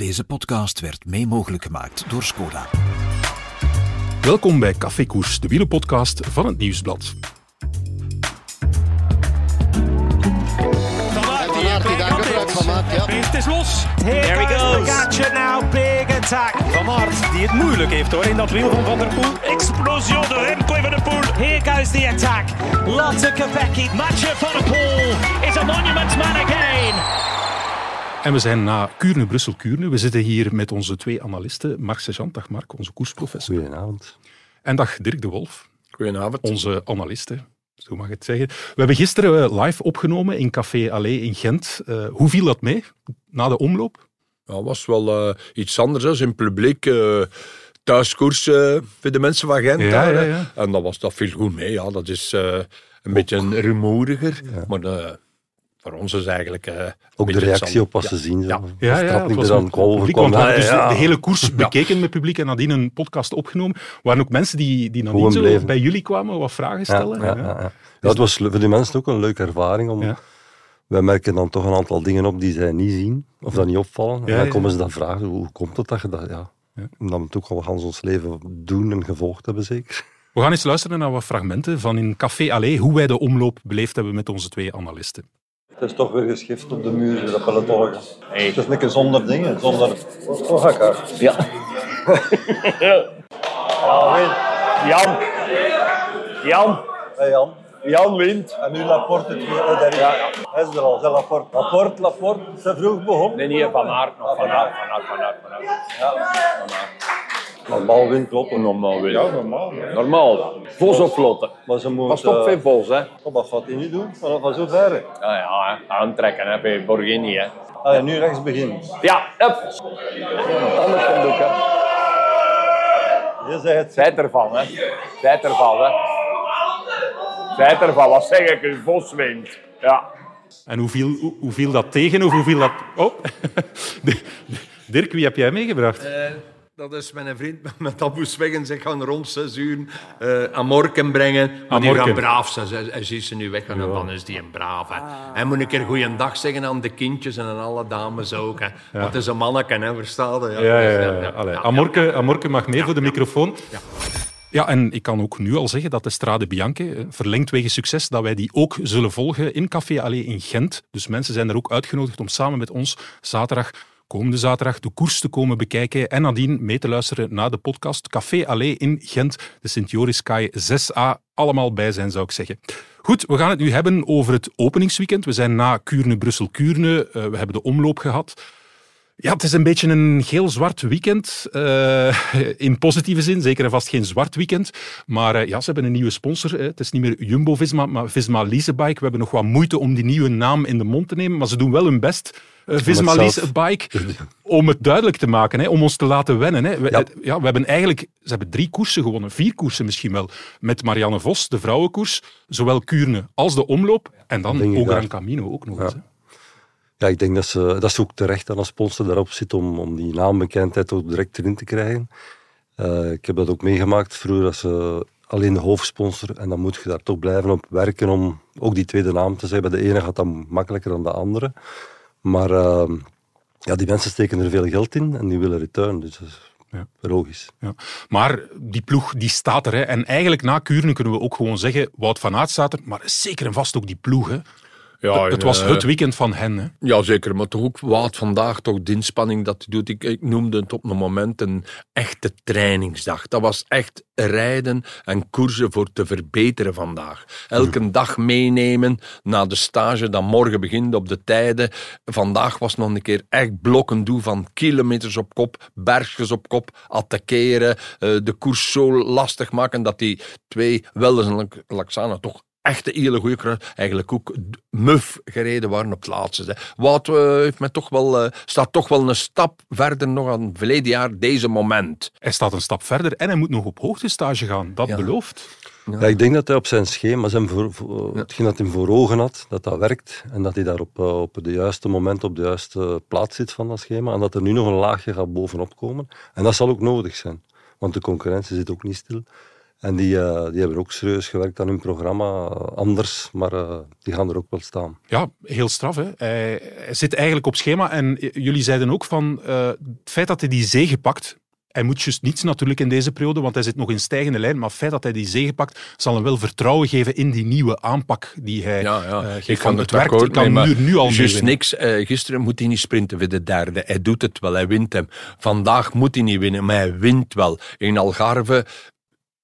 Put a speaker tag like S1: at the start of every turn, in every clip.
S1: Deze podcast werd mee mogelijk gemaakt door Skoda.
S2: Welkom bij Café Koers, de wielenpodcast van het Nieuwsblad.
S3: Het is los. Here
S4: There he
S3: goes. Pogacar now. Big attack. Van Aert, die het moeilijk heeft hoor in dat wiel van Van der Poel. Explosion door Remco van der Poel. Here goes the attack. Lotte Kopecky. Mathieu van der Poel is a monument man again.
S2: En we zijn na Kuurne, Brussel, Kuurne. We zitten hier met onze twee analisten. Mark Sejant, dag Mark, onze koersprofessor.
S5: Goedenavond.
S2: En dag Dirk de Wolf,
S6: Goedenavond.
S2: onze analisten. Zo mag ik het zeggen. We hebben gisteren eh, live opgenomen in Café Allé in Gent. Eh, hoe viel dat mee na de omloop?
S6: Ja, was wel eh, iets anders hè. in publiek. eh thuiskoers voor de mensen van Gent.
S2: Ja,
S6: daar,
S2: ja.
S6: En dat, was, dat viel goed mee. Ja. Dat is eh, een beetje rumoeriger. Maar voor ons is eigenlijk... eh,
S5: Ook de reactie op wat ze zien. Zo.
S6: Ja.
S5: De strap die
S2: was
S5: er dan
S2: publiek,
S5: overkwam.
S2: want we hadden
S5: Ja,
S2: dus de,
S5: ja.
S2: de hele koers bekeken met publiek en nadien een podcast opgenomen. Er waren ook mensen die, die nadien zo bij jullie kwamen, wat vragen
S5: Ja,
S2: stellen.
S5: ja, ja, ja. Ja, het was voor die mensen ook een leuke ervaring. Om,
S2: Ja.
S5: Wij merken dan toch een aantal dingen op die zij niet zien, of dat niet opvallen.
S2: Ja,
S5: en dan
S2: ja.
S5: komen ze dan vragen, hoe komt het dat je dat... Ja, Omdat we het ook al Hans ons leven doen en gevolgd hebben, zeker.
S2: We gaan eens luisteren naar wat fragmenten van in Café Allé, hoe wij de omloop beleefd hebben met onze twee analisten.
S7: Het is toch weer geschift op de muur, dat peloton. Het is een keer zonder dingen, zonder... Oh, haar.
S4: Ja. Jan. Jan.
S7: Hey Jan.
S4: Jan wint.
S7: En nu Laporte het weer. Oh, daar is, Hij is er al, zeg Laporte. Laporte, Laporte. Ze vroeg begonnen.
S4: Nee, niet Van Aert nog. Van Aert, Van Aert, Van Aert, Van Aert.
S7: Normaal wint.
S4: Ja, normaal. Normaal dan. Vos of Vlotte.
S7: Maar ze moet...
S4: Pas op
S7: eh,
S4: veel Vos, hè.
S7: oh, wat gaat hij nu doen? Vanaf van zo ver.
S4: Ja, ja, aantrekken, hè. Bij Borghini, hè.
S7: Ah, ja, nu rechts beginnen.
S4: Ja, up. Anders gaan doen, hè.
S7: Je zegt het.
S4: Zijt ervan, hè. Zijt ervan, hè. Zijt ervan. Wat zeg ik? u? Vos wint. Ja.
S2: En hoe viel, hoe, hoe viel dat tegen of hoe viel dat... Oh, Dirk, wie heb jij meegebracht?
S8: Dat is mijn vriend met dat moest weggen. Ze gaan rond zes uur eh aan Morken brengen. Maar die gaan braaf zijn. Hij, ziet ze nu weggaan en dan is die een braaf. Hè. Hij moet een keer goeiedag zeggen aan de kindjes en aan alle dames ook. Hè. Want het is een manneke, hè, verstaan je?
S2: Ja, ja, ja. Ja. Allee, Amorke, Amorke mag mee voor de microfoon. Ja, en ik kan ook nu al zeggen dat de Strade Bianche, eh, verlengd wegen succes, dat wij die ook zullen volgen in Café Allé in Gent. Dus mensen zijn er ook uitgenodigd om samen met ons zaterdag, komende zaterdag, de koers te komen bekijken en nadien mee te luisteren naar de podcast Café Allé in Gent, de Sint-Joris-Kaai 6a. Allemaal bij zijn, zou ik zeggen. Goed, we gaan het nu hebben over het openingsweekend. We zijn na Kuurne-Brussel-Kuurne. Eh, we hebben de omloop gehad. Ja, het is een beetje een geel-zwart weekend. eh, in positieve zin, zeker en vast geen zwart weekend. Maar eh, ja, ze hebben een nieuwe sponsor. Hè. Het is niet meer Jumbo-Visma, maar Visma Leasebike. We hebben nog wat moeite om die nieuwe naam in de mond te nemen, maar ze doen wel hun best. Eh, Visma Leasebike, om het duidelijk te maken, hè, om ons te laten wennen. Hè. We,
S5: Ja.
S2: het- ja, we hebben eigenlijk, ze hebben drie koersen gewonnen, vier koersen misschien wel. Met Marianne Vos, de vrouwenkoers, zowel Kuurne als de omloop. En dan ook. Gran Camino ook nog eens. hè.
S5: Ja, ik denk dat ze, dat ze ook terecht aan een sponsor daarop zit om, om die naambekendheid ook direct erin te krijgen. Eh, ik heb dat ook meegemaakt vroeger, dat ze alleen de hoofdsponsor, en dan moet je daar toch blijven op werken om ook die tweede naam te zijn. Bij de ene gaat dat makkelijker dan de andere. Maar eh, ja, die mensen steken er veel geld in en die willen return, dus dat is
S2: Ja.
S5: logisch.
S2: Ja. Maar die ploeg die staat er. Hè. En eigenlijk na Kuurne kunnen we ook gewoon zeggen, Wout van Aert staat er, maar zeker en vast ook die ploeg. Hè.
S6: Ja,
S2: het was
S6: eh,
S2: het weekend van hen. Hè.
S6: Ja, zeker. Maar toch ook Wout vandaag, toch de inspanning dat hij doet. Ik, ik noemde het op een moment een echte trainingsdag. Dat was echt rijden en koersen voor te verbeteren vandaag. Elke dag meenemen naar de stage dat morgen begint op de tijden. Vandaag was nog een keer echt blokken doen van kilometers op kop, bergjes op kop, attackeren, eh, de koers zo lastig maken dat die twee Welders en Lac- Laxana toch echte hele goede kruis eigenlijk ook muf gereden waren op het laatste. hè. Wout eh, heeft mij toch wel, eh, staat toch wel een stap verder nog aan verleden jaar deze moment.
S2: Hij staat een stap verder en hij moet nog op hoogtestage gaan. Dat
S6: Ja.
S2: belooft.
S5: Ja, ik denk dat hij op zijn schema, zijn voor, voor- hetgeen dat hij voor ogen had, dat dat werkt. En dat hij daar op, eh, op de juiste moment op de juiste plaats zit van dat schema. En dat er nu nog een laagje gaat bovenop komen. En dat zal ook nodig zijn. Want de concurrentie zit ook niet stil. En die, uh, die hebben ook serieus gewerkt aan hun programma. anders, maar uh, die gaan er ook wel staan.
S2: Ja, heel straf. Hè? Hij, hij zit eigenlijk op schema. En jullie zeiden ook van uh, het feit dat hij die zege pakt. Hij moet juist niets natuurlijk in deze periode, want hij zit nog in stijgende lijn. Maar het feit dat hij die zege pakt, zal hem wel vertrouwen geven in die nieuwe aanpak die hij
S6: ja, ja.
S2: Uh, geeft.
S6: Ik
S2: van
S6: het
S2: werkt,
S6: akkoord,
S2: kan
S6: nee,
S2: nu, nu al
S6: Juist niks. Uh, gisteren moet hij niet sprinten voor de derde. Hij doet het wel, hij wint hem. Vandaag moet hij niet winnen, maar hij wint wel. In Algarve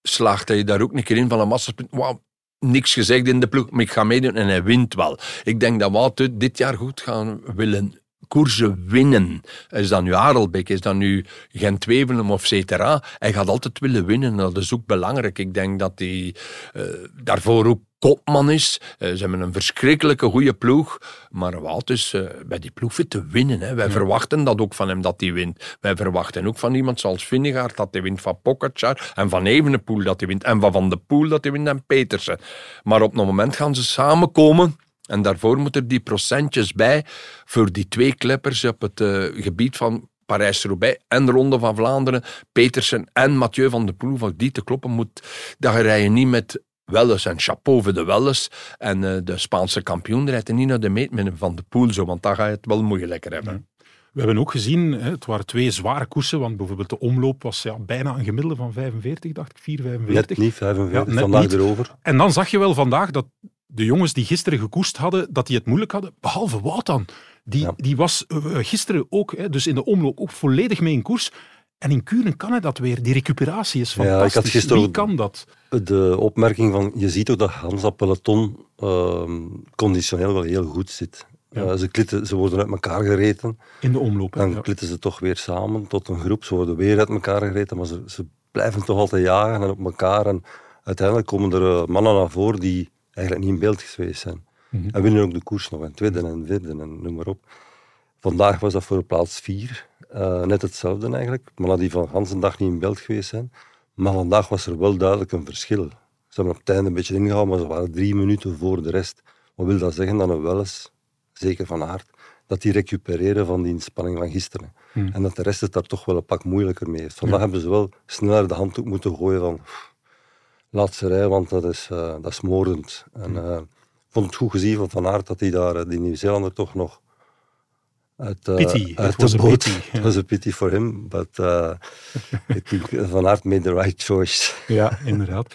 S6: slaagt hij daar ook een keer in van een. Wow, niks gezegd in de ploeg, maar ik ga meedoen en hij wint wel. Ik denk dat Wout dit jaar goed gaan willen koersen winnen. Is dat nu Harelbeek, is dat nu Gent-Wevelgem of cetera. Hij gaat altijd willen winnen. Dat is ook belangrijk. Ik denk dat hij uh, daarvoor ook kopman is. Uh, ze hebben een verschrikkelijke goede ploeg. Maar Wout is uh, bij die ploeg te winnen. Hè. Wij ja. verwachten dat ook van hem, dat hij wint. Wij verwachten ook van iemand zoals Vingegaard dat hij wint, van Pogacar en van Evenepoel dat hij wint, en van Van de Poel dat hij wint en Petersen. Maar op een moment gaan ze samenkomen en daarvoor moeten er die procentjes bij voor die twee kleppers op het uh, gebied van Parijs-Roubaix en de Ronde van Vlaanderen, Petersen en Mathieu van der Poel, voor die te kloppen moet, dat rij je niet met Welles en chapeau voor de Welles en uh, de Spaanse kampioen rijdt niet naar de meet met Van de Poel, zo, want dan ga je het wel moeilijker hebben.
S2: Ja. We hebben ook gezien, het waren twee zware koersen, want bijvoorbeeld de omloop was ja, bijna een gemiddelde van 45, dacht ik, 4, 45.
S5: Net niet 45, ja, vandaag
S2: niet.
S5: erover.
S2: En dan zag je wel vandaag dat de jongens die gisteren gekoest hadden, dat die het moeilijk hadden, behalve Wout dan. Die, ja. die was uh, gisteren ook, hè, dus in de omloop, ook volledig mee in koers. En in Kuren kan hij dat weer. Die recuperatie is fantastisch.
S5: Ja, ik had gisteren
S2: Wie kan dat?
S5: De opmerking van, je ziet ook dat Hans dat peloton uh, conditioneel wel heel goed zit. Ja. Uh, ze, klitten, ze worden uit elkaar gereten.
S2: In de omloop.
S5: Dan
S2: ja.
S5: klitten ze toch weer samen tot een groep. Ze worden weer uit elkaar gereten, maar ze, ze blijven toch altijd jagen en op elkaar. En uiteindelijk komen er mannen naar voren die eigenlijk niet in beeld geweest zijn. Mm -hmm. En winnen ook de koers nog, en tweede en vierde en noem maar op. Vandaag was dat voor plaats vier. Uh, net hetzelfde eigenlijk. Mannen die van de dag niet in beeld geweest zijn. Maar vandaag was er wel duidelijk een verschil. Ze hebben op het einde een beetje ingehaald, maar ze waren drie minuten voor de rest. Wat wil dat zeggen? Dat een Welles, zeker van aard, dat die recupereren van die inspanning van gisteren. Mm. En dat de rest het daar toch wel een pak moeilijker mee heeft. Vandaag ja. hebben ze wel sneller de handdoek moeten gooien van laatste rij, want dat is, uh, dat is moordend. En uh, ik vond het goed gezien van Van Aert dat hij daar, die Nieuw-Zeelander, toch nog uit, uh,
S2: pity.
S5: uit de boot... Het was een pity voor hem, but think Van Aert made the right choice.
S2: Ja, inderdaad.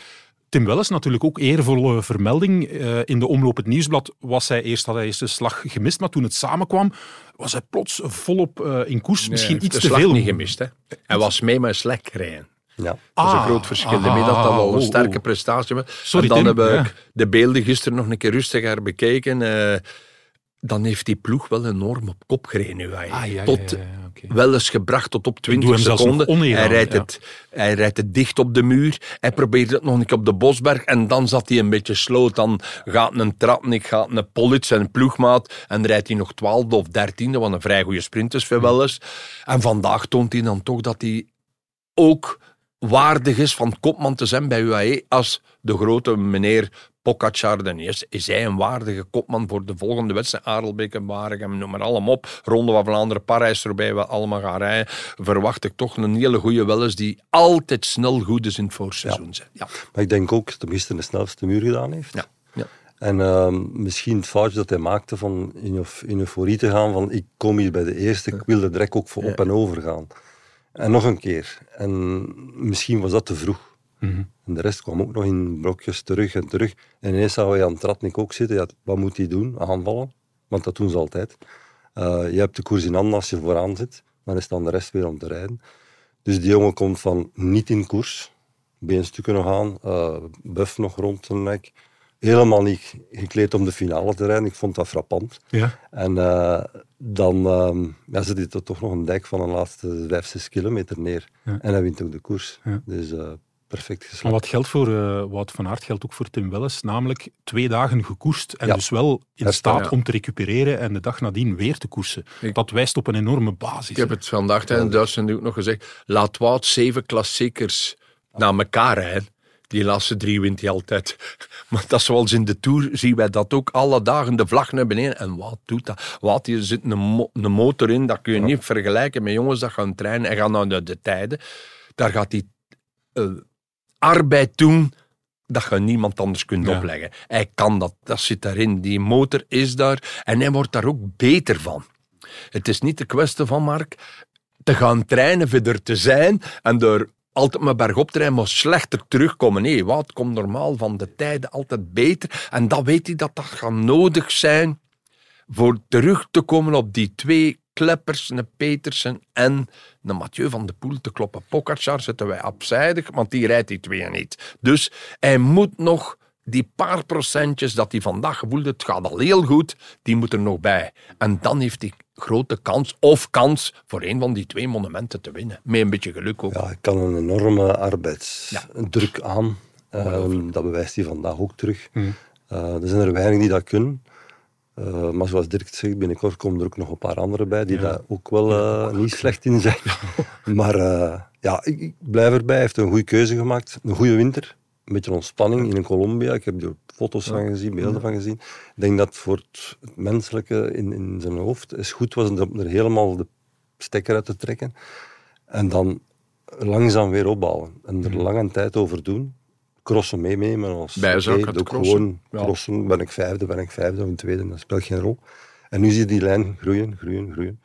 S2: Tim Welles natuurlijk ook eervolle vermelding. Uh, in de omloop het nieuwsblad was hij eerst, had hij eerst de slag gemist, maar toen het samenkwam, was hij plots volop uh, in koers.
S6: Nee,
S2: Misschien iets
S6: de
S2: te
S6: slag
S2: veel.
S6: niet gemist. Hè. Hij was mee met slek rijden.
S5: Ja.
S6: Dat is
S2: Ah,
S6: een groot verschil.
S2: ah,
S6: dat dat wel een
S2: oh,
S6: sterke
S2: oh.
S6: prestatie was. En dan hebben we de beelden gisteren nog een keer rustiger bekeken. Eh, dan heeft die ploeg wel enorm op kop gereden. nu.
S2: Ah, ja,
S6: tot
S2: ja, ja, oké.
S6: wel eens gebracht tot op
S2: doe
S6: 20
S2: hem zelfs nog
S6: seconden. Hij rijdt, het, hij rijdt het dicht op de muur. Hij probeert het nog een keer op de Bosberg. En dan zat hij een beetje sloot. Dan gaat een Tratnik, gaat een Politz en ploegmaat. En rijdt hij nog 12 of 13e, wat een vrij goede sprint is voor wel eens. En vandaag toont hij dan toch dat hij ook waardig is van kopman te zijn bij UAE als de grote meneer Pogacar dan is. Is hij een waardige kopman voor de volgende wedstrijd? Adelbeek en Waregem, noem maar allemaal op. Ronde van Vlaanderen, Parijs erbij, we allemaal gaan rijden. Verwacht ik toch een hele goede Welles die altijd snel goed is in het voorseizoen. Ja. Ja.
S5: Maar ik denk ook dat hij gisteren de snelste muur gedaan heeft.
S6: Ja. Ja.
S5: En uh, misschien het foutje dat hij maakte van in, in euforie te gaan van ik kom hier bij de eerste, ik wil er direct ook voor op en over gaan. En nog een keer. En misschien was dat te vroeg.
S2: Mm -hmm.
S5: En de rest kwam ook nog in blokjes terug en terug. En ineens we aan Tratnik ook zitten. Ja, wat moet hij doen? Aanvallen. Want dat doen ze altijd. Uh, je hebt de koers in handen als je vooraan zit. Dan is dan de rest weer om te rijden. Dus die jongen komt van niet in koers. Beenstukken nog aan. Uh, buff nog rond zijn nek. Helemaal niet gekleed om de finale te rijden. Ik vond dat frappant.
S2: Ja.
S5: En uh, dan um, ja, zit hij er toch nog een dijk van een laatste 5, 6 kilometer neer.
S2: Ja.
S5: En hij wint ook de koers.
S2: Ja.
S5: Dus uh, perfect geslaagd.
S2: Maar wat geldt voor uh, Wout van Aert, geldt ook voor Tim Welles. Namelijk twee dagen gekoest en
S5: Ja.
S2: dus wel in
S5: Herstel,
S2: staat
S6: ja.
S2: om te recupereren en de dag nadien weer te koersen.
S6: Ik-
S2: Dat wijst op een enorme basis.
S6: Ik heb het vandaag in Duitsland ook nog gezegd. Laat Wout zeven klassiekers na elkaar rijden. Die laatste drie wint hij altijd. Maar dat is zoals in de Tour, zien wij dat ook alle dagen, de vlag naar beneden. En Wout doet dat. Wout, hier zit een, mo- een motor in, dat kun je niet vergelijken met jongens dat gaan trainen en gaan naar de, de tijden. Daar gaat hij eh, arbeid doen dat je niemand anders kunt
S2: Ja.
S6: opleggen. Hij kan dat, dat zit daarin. Die motor is daar en hij wordt daar ook beter van. Het is niet de kwestie van, Mark, te gaan trainen, verder te zijn en er altijd maar bergop trainen, maar slechter terugkomen. Nee, wat komt normaal van de tijden altijd beter. En dat weet hij dat dat gaat nodig zijn voor terug te komen op die twee kleppers, een Petersen en een Mathieu van de Poel te kloppen. Pogacar zetten wij opzijdig, want die rijdt die twee niet. Dus hij moet nog die paar procentjes dat hij vandaag gevoeld het gaat al heel goed, die moet er nog bij. En dan heeft hij grote kans, of kans, voor een van die twee monumenten te winnen. Met een beetje geluk ook.
S5: Ja, hij kan een enorme arbeidsdruk aan. Ehm, dat bewijst hij vandaag ook terug. Eh, er zijn er weinig die dat kunnen. Eh, maar zoals Dirk zegt, binnenkort komen er ook nog een paar anderen bij die daar ook wel eh, niet slecht in zijn. Maar eh, ja, ik, ik blijf erbij. Hij heeft een goede keuze gemaakt. Een goede winter. Een beetje ontspanning in Colombia. Ik heb foto's van gezien, beelden van gezien. Ik denk dat voor het, het menselijke in, in zijn hoofd is goed was om er helemaal de stekker uit te trekken. En dan langzaam weer opbouwen. En er lang een tijd over doen. Crossen meenemen als
S6: Bijzaak
S5: ik
S6: crossen.
S5: gewoon
S6: Ja.
S5: crossen. Ben ik vijfde, ben ik vijfde of een tweede, dat speelt geen rol. En nu zie je die lijn groeien, groeien, groeien.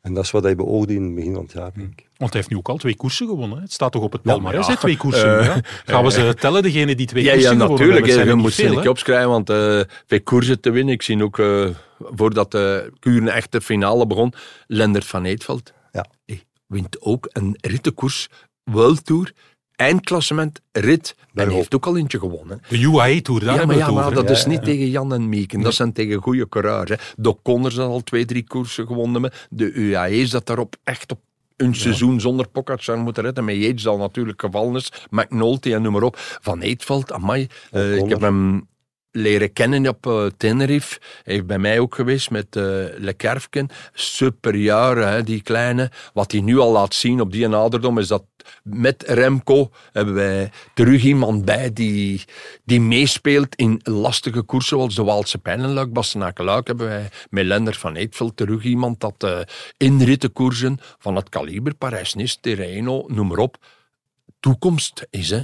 S5: En dat is wat hij beoogde in het begin van het jaar, denk ik.
S2: Want hij heeft nu ook al twee koersen gewonnen. hè. Het staat toch op het
S5: Ja,
S2: palmarès,
S6: ja.
S2: hè, twee koersen.
S6: Eh,
S2: ja. Gaan we ze tellen, degene die twee
S6: Ja,
S2: koersen
S6: ja
S2: gewonnen
S6: natuurlijk.
S2: hebben?
S6: Hè.
S2: zijn
S6: Je moet ze niet opschrijven, want eh bij koersen te winnen, ik zie ook, eh, voordat de Kuren echt de finale begon, Lendert van Eetveld.
S5: Ja.
S6: Hij wint ook een rittenkoers, World Tour, eindklassement, rit. En
S5: Bergop.
S6: heeft ook al eentje gewonnen.
S2: De UAE Tour, daar
S6: Ja, maar,
S2: we
S6: ja,
S2: het
S6: maar
S2: over.
S6: dat is niet tegen Jan en Mieken. Dat zijn tegen goede courage. hè. De Connors had al twee, drie koersen gewonnen. De UAE's dat daarop echt op een seizoen zonder Pogacar moeten redden. Met Yates dat natuurlijk gevallen is. McNulty en noem maar op. Van Eetveld, amai. Eh, ik heb hem leren kennen op eh, Tenerife. Hij heeft bij mij ook geweest met eh Le Kerfken. Super jaren, hè, die kleine. Wat hij nu al laat zien op die ouderdom is dat met Remco hebben wij terug iemand bij die, die meespeelt in lastige koersen zoals de Waalse Pijnenluik, Bastenaken-Luik hebben wij met Lender van Eetveld terug iemand dat eh in rittenkoersen van het kaliber Parijs-Nice, Tirreno, noem maar op, toekomst is. Hè.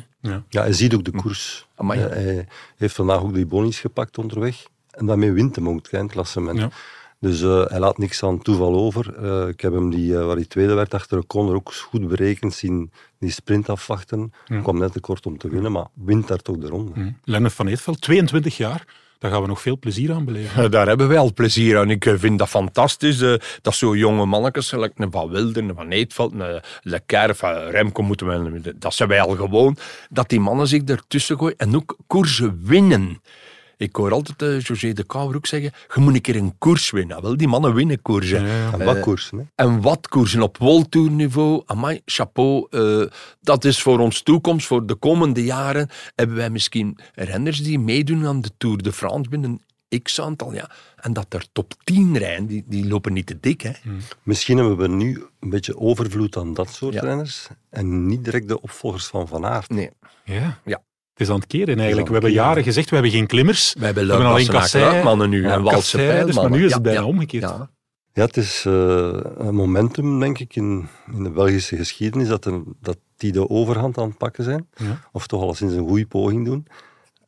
S5: Ja, hij ziet ook de koers.
S6: Amai.
S5: Eh, hij heeft vandaag ook die bonies gepakt onderweg. En daarmee wint hem ook het eindklassement.
S2: Ja.
S5: Dus eh, hij laat niks aan toeval over. Eh, ik heb hem, die, waar hij tweede werd achter de Conor, ook goed berekend zien die sprint afwachten. kwam net te kort om te winnen, maar wint daar toch de ronde.
S2: Lennart van Eetveld, 22 jaar. Daar gaan we nog veel plezier aan beleven.
S6: Eh, Daar hebben wij al plezier aan. Ik eh, vind dat fantastisch. eh, dat zo jonge mannetjes, Van Wilder, Van Eetveld, een Le Remco moeten we... Dat zijn wij al gewoon. Dat die mannen zich ertussen gooien en ook koersen winnen. Ik hoor altijd eh José de Kouwer ook zeggen, je moet een keer een koers winnen. Wel, die mannen winnen koersen.
S5: En wat koersen, hè?
S6: En wat koersen op World Tour niveau, amai, chapeau. eh, dat is voor ons toekomst, voor de komende jaren hebben wij misschien renners die meedoen aan de Tour de France binnen x aantal ja. En dat er top 10 rijden, die, die lopen niet te dik. Hè.
S5: Misschien hebben we nu een beetje overvloed aan dat soort
S6: Ja.
S5: renners. En niet direct de opvolgers van Van Aert.
S6: Nee.
S2: Ja.
S6: Ja.
S2: Het is aan het keren eigenlijk. We hebben jaren gezegd, we hebben geen klimmers.
S6: We hebben
S2: We hebben alleen kassei,
S6: mannen nu en Walse pijlmannen.
S2: maar nu is
S6: Ja,
S2: het bijna
S6: ja,
S2: omgekeerd.
S6: Ja.
S5: Ja, het is eh, een momentum, denk ik, in, in de Belgische geschiedenis, dat, er, dat die de overhand aan het pakken zijn.
S2: Ja.
S5: Of toch al sinds een goede poging doen.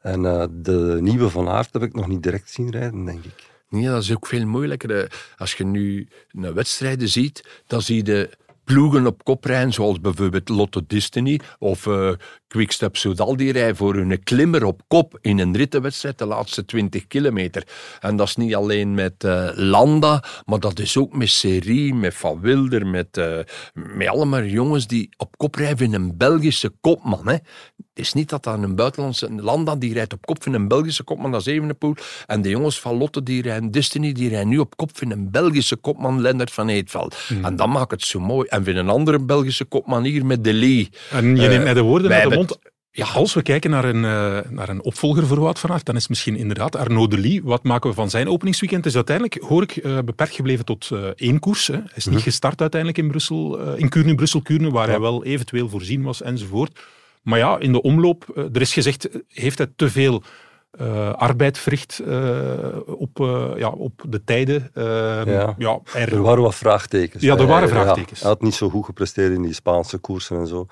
S5: En eh, de nieuwe Van Aert heb ik nog niet direct zien rijden, denk ik.
S6: Nee, dat is ook veel moeilijker. Als je nu naar wedstrijden ziet, dan zie je ploegen op kop rijden, zoals bijvoorbeeld Lotto Destiny of eh Quickstep Soudal, die rijden voor hun klimmer op kop in een rittenwedstrijd de laatste 20 kilometer. En dat is niet alleen met eh, Landa, maar dat is ook met Serie, met Van Wilder, met, eh, met allemaal jongens die op kop rijden in een Belgische kopman. Hè. Het is niet dat dat een buitenlandse Landa die rijdt op kop van een Belgische kopman, dat is Evenepoel. En de jongens van Lotte die rijden Destiny, die rijden nu op kop van een Belgische kopman, Lennart van Eetveld. En dat maakt het zo mooi. En van een andere Belgische kopman hier met De Lee.
S2: En je
S6: Eh,
S2: neemt mij de woorden uit de mond. Ja, als we kijken naar een, eh, naar een opvolger voor Wout van Aert, dan is misschien inderdaad Arnaud Delis. Wat maken we van zijn openingsweekend? Is uiteindelijk, hoor ik, eh, beperkt gebleven tot eh, één koers. Hè. Hij is niet gestart uiteindelijk in Brussel, eh, in Kuurne, Brussel-Kuurne, waar hij wel eventueel voorzien was enzovoort. Maar ja, in de omloop, eh, er is gezegd, eh, heeft hij te veel eh, arbeid verricht eh, op, eh, ja, op de tijden. Eh,
S5: Ja.
S2: ja, er-
S5: Er waren wat vraagtekens.
S2: Ja, er waren vraagtekens.
S5: hij had niet zo goed gepresteerd in die Spaanse koersen en zo.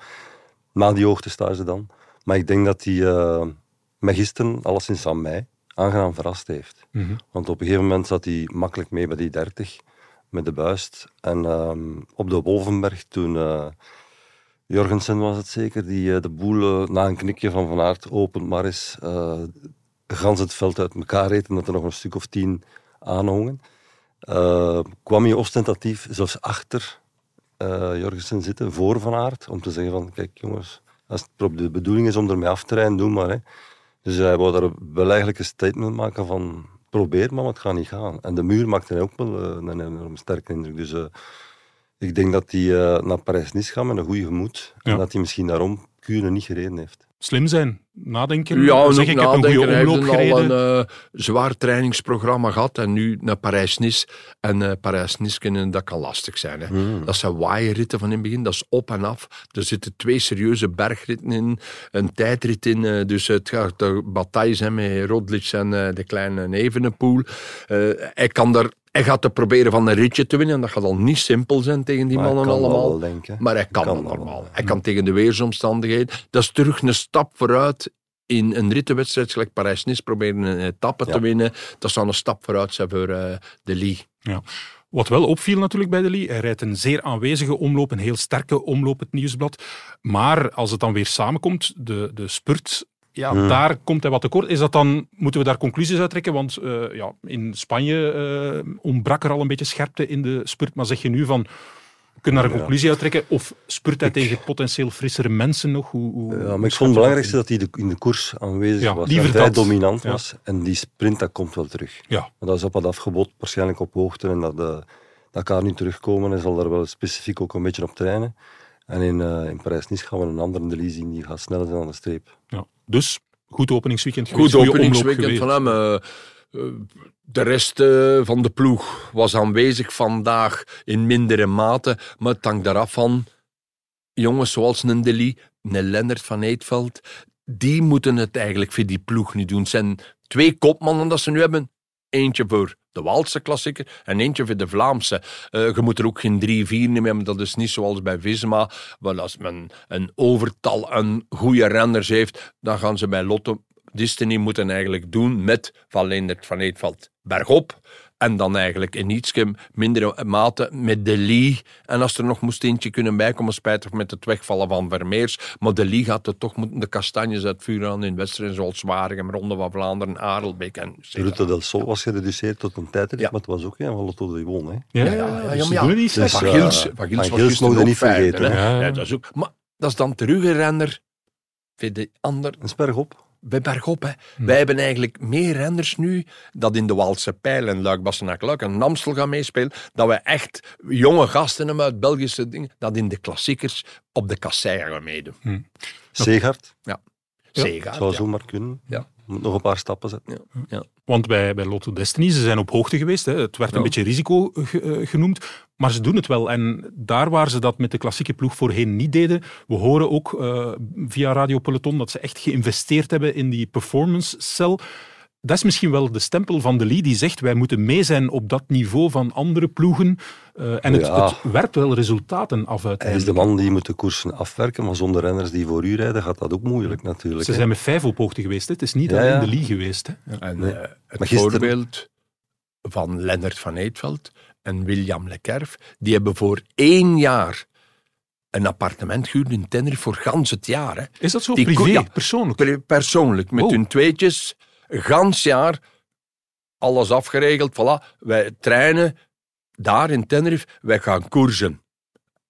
S5: Na die hoogtestage dan. Maar ik denk dat hij uh, mij gisteren, alleszins aan mij, aangenaam verrast heeft.
S2: Mhm.
S5: Want op een gegeven moment zat hij makkelijk mee bij die 30 met de buist. En ehm, op de Wolvenberg, toen uh, Jorgensen was het zeker, die uh, de boel uh, na een knikje van Van Aert opent maar eens gans het veld uit elkaar reed en dat er nog een stuk of tien aanhongen. kwam hij ostentatief zelfs achter Jorgensen zitten, voor Van Aert, om te zeggen van, kijk jongens, als het de bedoeling is om ermee af te rijden, doe maar. Hè. Dus hij wou daar wel eigenlijk een statement maken van probeer maar, het gaat niet gaan. En de muur maakte ook wel uh, een enorm sterke indruk. Dus uh, ik denk dat hij uh, naar Parijs-Nice gaat met een goede gemoed. Ja. En dat hij misschien daarom Kuurne niet gereden heeft.
S2: Slim zijn, nadenken.
S6: Ja,
S2: zeg, ik heb een goede
S6: hij
S2: omloop
S6: heeft
S2: gereden.
S6: al een zwaar trainingsprogramma gehad en nu naar Parijs-Nice. En Parijs-Nice kunnen, dat kan lastig zijn. Hè.
S5: Hmm.
S6: Dat zijn waaierritten van in het begin, dat is op en af. Er zitten twee serieuze bergritten in, een tijdrit in. dus het gaat de bataille zijn met Roglic en de kleine Evenepoel. hij kan daar hij gaat te proberen van een ritje te winnen. En dat gaat al niet simpel zijn tegen die
S5: Maar
S6: mannen allemaal.
S5: wel,
S6: maar hij kan,
S5: Kan
S6: normaal.
S5: wel.
S6: Hij kan tegen de weersomstandigheden. Dat is terug een stap vooruit in een rittenwedstrijd, gelijk Parijs-Nice, proberen een etappe
S5: Ja.
S6: te winnen. Dat zou een stap vooruit zijn voor eh, de Lee.
S2: Ja. Wat wel opviel natuurlijk bij de Lee, hij rijdt een zeer aanwezige omloop, een heel sterke omloop, het nieuwsblad. Maar als het dan weer samenkomt, de, de spurt, ja,
S5: Hmm.
S2: daar komt hij wat tekort. Is dat dan, moeten we daar conclusies uit trekken? Want eh, ja, in Spanje eh, ontbrak er al een beetje scherpte in de spurt. Maar zeg je nu van, we kunnen daar een conclusie uit trekken? Of spurt hij tegen potentieel frissere mensen nog? Hoe, hoe,
S5: Ja, maar ik vond het belangrijkste dat hij de- in de koers aanwezig
S2: Ja,
S5: was. en
S2: dat.
S5: dominant
S2: Ja.
S5: was. En die sprint, dat komt wel terug.
S2: Ja,
S5: Maar dat is op wat afgebod, waarschijnlijk op hoogte. En dat, de, dat kan nu terugkomen. Hij zal daar wel specifiek ook een beetje op trainen. En in, eh, in Parijs-Nice gaan we een andere Deli zien. Die gaat sneller zijn aan de streep.
S2: ja. Dus, goed openingsweekend geweest.
S6: Goed openingsweekend van hem. eh, de rest eh, van de ploeg was aanwezig vandaag in mindere mate. Maar het hangt eraf van jongens zoals een Deli, een Lennart van Eetveld. Die moeten het eigenlijk voor die ploeg nu doen. Het zijn twee kopmannen dat ze nu hebben. Eentje voor de Waalse klassieker en eentje voor de Vlaamse. Eh, je moet er ook geen drie, vier nemen, maar dat is niet zoals bij Visma. Wel, als men een overtal aan goede renners heeft, dan gaan ze bij Lotto Destiny moeten eigenlijk doen met Van Leendert van Eetveld bergop. En dan eigenlijk in iets mindere mate met de Lee. En als er nog moest eentje kunnen bijkomen, spijtig met het wegvallen van Vermeers. Maar de Lee gaat er toch moeten de kastanjes uit het vuur aan in wedstrijden zoals Waregem, Ronde van Vlaanderen, Aardelbeek en
S5: Route del Sol was gereduceerd tot een tijdrit,
S6: Ja.
S5: maar het was ook geen van Lotto de Won. Hè.
S2: Ja,
S6: Ja, ja, ja,
S2: dus
S6: ja,
S5: Dus.
S6: Van
S5: eh,
S6: Gils, van Gils
S5: mogen niet vergeten,
S6: hè. Ja, dat is ook, maar dat is dan terug een renner voor de ander
S5: Een bergop.
S6: Bij bergop. Hè.
S2: Hm.
S6: Wij hebben eigenlijk meer renners nu dat in de Waalse Pijl en Luik, Bassenaak, Luik en Amstel gaan meespelen, dat we echt jonge gasten hebben uit Belgische dingen, dat in de klassiekers op de kassei gaan meedoen.
S5: Zeegaard.
S6: Zeker.
S5: Zou
S6: ja.
S5: zomaar kunnen.
S6: Ja.
S5: Moet nog een paar stappen zetten.
S2: Want bij, bij Lotto Destiny, ze zijn op hoogte geweest. Hè. Het werd een
S6: Ja.
S2: beetje risico ge- eh, genoemd. Maar ze doen het wel. En daar waar ze dat met de klassieke ploeg voorheen niet deden, we horen ook eh, via Radio Peloton dat ze echt geïnvesteerd hebben in die performance cell. Dat is misschien wel de stempel van de Lee die zegt wij moeten mee zijn op dat niveau van andere ploegen. Eh, en het,
S5: Ja.
S2: het werpt wel resultaten af
S5: Hij is de man die moet de koersen afwerken, maar zonder renners die voor u rijden gaat dat ook moeilijk natuurlijk.
S2: Ze
S5: hè.
S2: zijn met vijf op hoogte geweest. Hè. Het is niet
S5: Ja,
S2: alleen
S5: ja.
S2: de Lee geweest. Hè.
S6: En
S5: Nee.
S6: eh, het
S5: gisteren-
S6: voorbeeld van Lennart van Eetveld en William Lekerf, die hebben voor één jaar een appartement gehuurd in Tenerife voor gans het jaar. Hè.
S2: Is dat zo
S6: Die
S2: privé, persoonlijk?
S6: Per- persoonlijk, met
S2: Oh.
S6: hun tweetjes, gans jaar, alles afgeregeld, voilà. Wij trainen daar in Tenerife, wij gaan koersen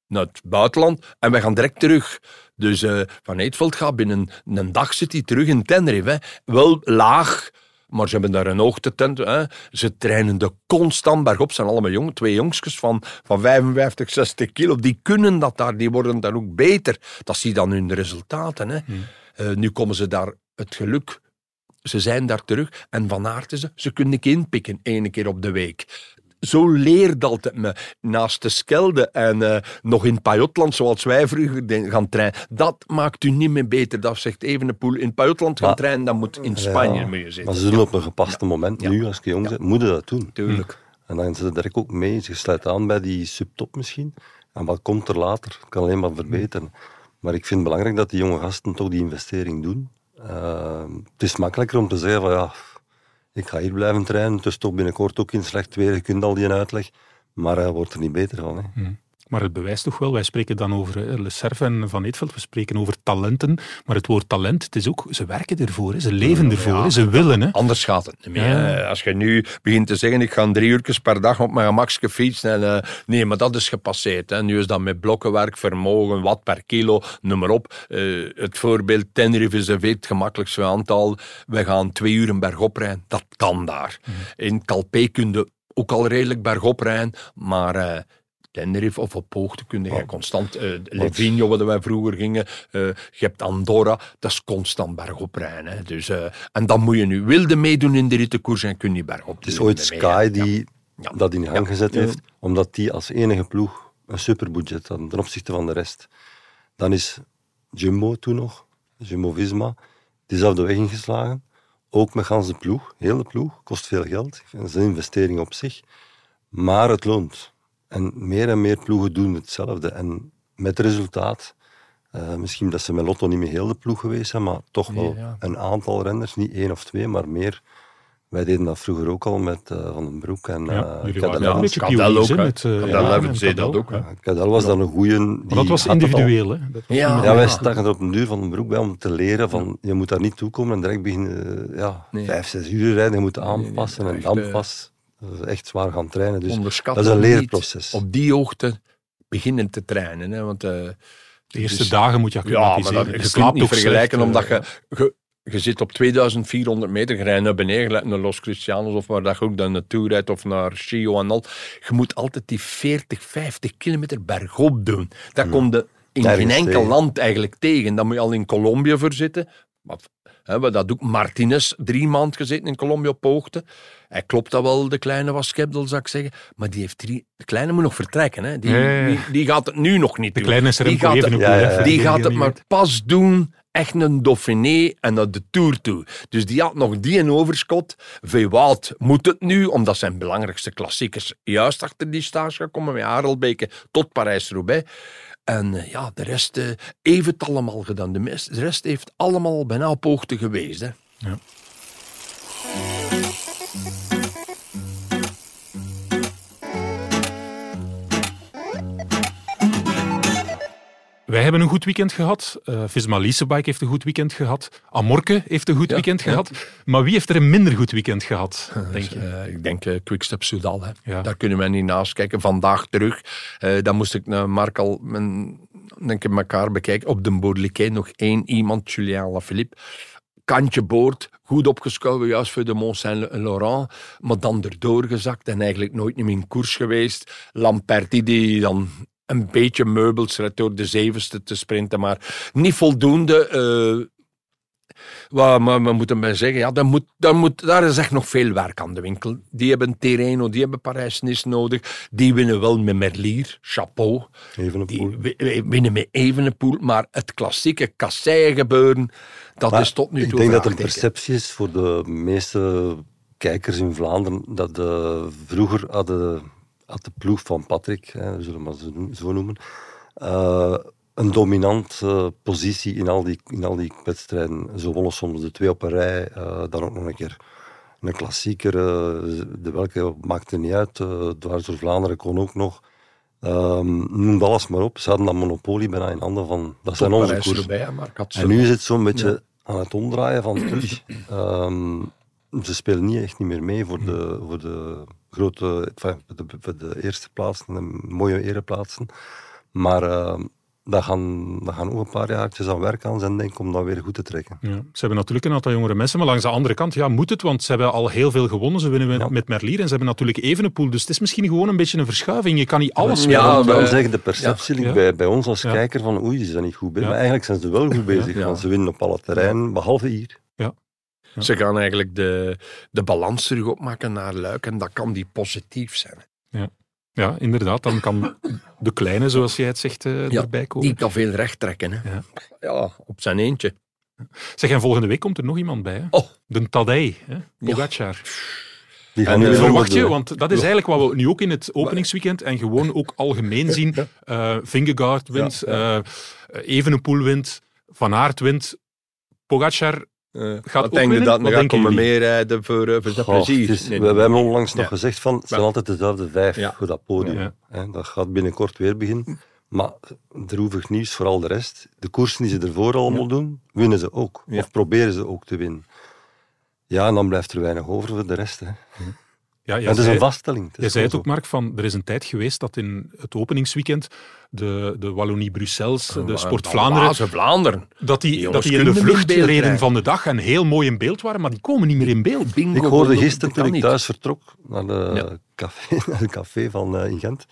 S6: naar het buitenland en wij gaan direct terug. Dus eh, Van Eetveld gaat binnen een dag zit hij terug in Tenerife. Hè. Wel laag, maar ze hebben daar een hoogtetent. Hè. Ze trainen de constant bergop. Ze zijn allemaal jong, twee jongskes van, van 55, 60 kilo. Die kunnen dat daar, die worden daar ook beter. Dat zie je dan de resultaten. Hè. Eh, nu komen ze daar het geluk. Ze zijn daar terug en van aard ze, ze kunnen ik inpikken één keer op de week. Zo leert altijd me. Naast de Skelde en eh, nog in Pajotland, zoals wij vroeger gaan trainen. Dat maakt u niet meer beter. Dat zegt Evenepoel. In Pajotland gaan trainen, dan moet in Spanje
S5: Ja,
S6: zitten.
S5: Maar ze doen op een gepaste moment.
S6: Ja.
S5: Nu, als je jong bent, moet je dat doen.
S6: Tuurlijk.
S5: En dan zit er ook mee. Je sluit aan bij die subtop misschien. En wat komt er later? Het kan alleen maar verbeteren. Maar ik vind het belangrijk dat die jonge gasten toch die investering doen. Uh, het is makkelijker om te zeggen van ja, ik ga hier blijven trainen. Het is toch binnenkort ook in slecht weer, je kunt al die uitleg. Maar hij wordt er niet beter van. Hè.
S2: Hmm. Maar het bewijst toch wel, wij spreken dan over eh, Le Cerf en Van Eetveld, we spreken over talenten, maar het woord talent, het is ook, ze werken ervoor, ze leven ervoor, ze willen. Hè.
S6: Anders gaat het niet meer. Als je nu begint te zeggen, ik ga drie uur per dag op mijn gemakske fietsen, en, uh, nee, maar dat is gepasseerd. Hè. Nu is dat met blokkenwerk, vermogen, wat per kilo, noem maar op. Uh, het voorbeeld Tenerife is het gemakkelijkste aantal. We gaan twee uur bergop rijden, dat kan daar. Mm. In Calpe kun je ook al redelijk bergop rijden, maar Tenerife of op hoogte kun je constant. Uh, waar wij vroeger gingen. Uh, je hebt Andorra, dat is constant bergop rijden. Hè. Dus, uh, en dan moet je nu wilde meedoen in de rittenkoers en kun je bergop.
S5: Het is ooit Sky die ja. dat in gang gezet heeft, omdat die als enige ploeg een superbudget had ten opzichte van de rest. Dan is Jumbo toen nog, Jumbo-Visma, diezelfde weg ingeslagen. Ook met gans de ploeg, hele ploeg, kost veel geld. Het is een investering op zich. Maar het loont. En meer en meer ploegen doen hetzelfde. En met resultaat, uh, misschien dat ze met Lotto niet meer heel de ploeg geweest zijn, maar toch wel een aantal renners, niet één of twee, maar meer. Wij deden dat vroeger ook al met uh, Van den Broek en
S2: ja,
S5: uh,
S2: Cadel. Ja, een beetje Cadel ook. Met, uh,
S6: Cadel, ja, dat ook. Hè.
S5: Cadel was dan een goeie...
S2: Dat was individueel, hè? Dat was
S5: ja, ja, wij staken er op een duur Van den Broek bij om te leren van, je moet daar niet toekomen en direct beginnen, ja, nee. vijf, zes uur rijden, je moet aanpassen nee, nee, en dan pas echt zwaar gaan trainen. Dus dat is een leerproces.
S6: Op die hoogte beginnen te trainen. Hè, want, uh,
S2: de eerste dus, dagen moet je acclimatiseren.
S6: Ja, maar dat, je kunt niet vergelijken, slecht, omdat je, je, je, zit op 2400 meter, je rijdt naar beneden, naar Los Cristianos, of waar dat je ook dan naartoe rijdt, of naar Chio en al. Je moet altijd die 40, 50 kilometer bergop doen. Dat ja. komt in geen enkel land eigenlijk tegen. Dan moet je al in Colombia voor zitten. He, dat doet Martinez drie maanden gezeten in Colombia op hoogte. Hij klopt dat wel, de kleine was Skepdel, zou ik zeggen. Maar die heeft drie, de kleine moet nog vertrekken. Hè. Die, ja, ja, ja. Die, die, gaat het nu nog niet
S2: de
S6: doen.
S2: kleine is
S6: die
S2: gaat,
S6: het, die gaat het maar pas doen echt een Dauphiné en naar de Tour toe. Dus die had nog die een overschot. Veewoud moet het nu, omdat zijn belangrijkste klassiekers juist achter die stage komen, met Harelbeke tot Parijs-Roubaix. En uh, ja, de rest uh, heeft het allemaal gedaan. De, de rest heeft allemaal bijna op hoogte geweest. Hè. Ja.
S2: Wij hebben een goed weekend gehad. Uh, Visma Leasebike heeft een goed weekend gehad. Amorke heeft een goed ja, weekend ja. gehad. Maar wie heeft er een minder goed weekend gehad, denk je?
S6: Uh, ik denk uh, Quickstep Soudal. Hè. Ja. Daar kunnen we niet naast kijken. Vandaag terug. dan moest ik naar Mark al mijn, denk ik, elkaar bekijken. Op de Bourliquet nog één iemand, Julien Lafilippe kantje boord, goed opgeschouwen, juist voor de Mont Saint-Laurent, maar dan erdoor gezakt en eigenlijk nooit meer in koers geweest. Lamperti, die dan een beetje meubels door de zevenste te sprinten, maar niet voldoende. Uh, wat we, moeten bij zeggen, ja, daar, moet, moet, daar is echt nog veel werk aan de winkel. Die hebben Terreno, die hebben Parijs-Nice nodig. Die winnen wel met Merlier, chapeau.
S5: Evenepoel.
S6: Die winnen met Evenepoel, maar het klassieke kasseien gebeuren, dat maar is tot nu toe
S5: Ik denk dat er een perceptie is voor de meeste kijkers in Vlaanderen, dat de, vroeger hadden had de ploeg van Patrick, hè, zullen we maar zo noemen, uh, een dominante positie in al, die, in al die wedstrijden. Ze wonnen soms de twee op een rij, uh, dan ook nog een keer een klassieker. Uh, de welke maakte niet uit. Uh, dwars door Vlaanderen kon ook nog. Um, noem alles maar op. Ze hadden dat monopolie bijna in handen van... Dat Tot zijn onze koersen. En nu is het zo'n beetje ja. aan het omdraaien van terug. um, ze spelen niet echt niet meer mee voor de, voor de grote, de, de eerste plaatsen, de mooie ereplaatsen. Maar dat gaan, dat gaan ook een paar jaartjes aan werk aan zijn, denk ik, om dat weer goed te trekken.
S2: Ja, ze hebben natuurlijk een aantal jongere mensen, maar langs de andere kant ja, moet het, want ze hebben al heel veel gewonnen. Ze winnen met, ja. met Merlier en ze hebben natuurlijk Evenepoel. Dus het is misschien gewoon een beetje een verschuiving. Je kan niet alles
S5: ja, Ja, wel zeggen, de perceptie ja. bij, bij ons als kijker van oei, ze zijn niet goed bezig. Maar eigenlijk zijn ze wel goed bezig, want ze winnen op alle terreinen, behalve hier.
S2: Ja.
S6: Ze gaan eigenlijk de, de balans terug opmaken naar Luik en dat kan die positief zijn.
S2: Ja. Ja, inderdaad. Dan kan de kleine, zoals jij het zegt, uh,
S6: ja,
S2: erbij komen.
S6: Die kan veel recht trekken. Hè. Ja. ja, op zijn eentje.
S2: Zeg, en volgende week komt er nog iemand bij. Hè?
S6: Oh.
S2: De Tadej, hè? Pogacar.
S5: Die gaan
S6: En,
S5: nu
S6: eh,
S2: Verwacht je, want dat is eigenlijk wat we nu ook in het openingsweekend en gewoon ook algemeen zien. eh Vingegaard wint,
S6: Ja,
S2: eh Evenepoel wint, Van Aert wint, Pogacar
S6: Eh,
S2: Gaat
S6: wat
S2: ook
S6: denk dat gaat komen
S2: jullie?
S6: meerijden voor, eh, voor zijn
S5: Goh,
S6: plezier?
S5: het is-
S6: Nee,
S5: we, we hebben onlangs nog
S6: Ja.
S5: gezegd van het zijn altijd dezelfde vijf
S6: Ja.
S5: voor dat podium.
S2: Ja.
S5: Hè, dat gaat binnenkort weer beginnen. Maar droevig nieuws voor al de rest. De koersen die ze ervoor allemaal doen, winnen ze ook.
S6: Ja.
S5: Of proberen ze ook te winnen. Ja, en dan blijft er weinig over voor de rest. Hè.
S2: Ja,
S5: dat is
S2: zei,
S5: een vaststelling.
S2: Jij zei het ook, Mark, van er is een tijd geweest dat in het openingsweekend de, de Wallonie-Bruxelles, de Sport Vlaanderen,
S6: Vlaanderen. Vlaanderen.
S2: dat die,
S6: Die
S2: dat die in de vlucht reden
S6: krijgen.
S2: van de dag en heel mooi in beeld waren, maar die komen niet meer in beeld.
S6: Bingo,
S5: Ik hoorde gisteren toen ik
S6: niet.
S5: thuis vertrok naar de
S6: Ja.
S5: café, naar het café van, eh, in Gent.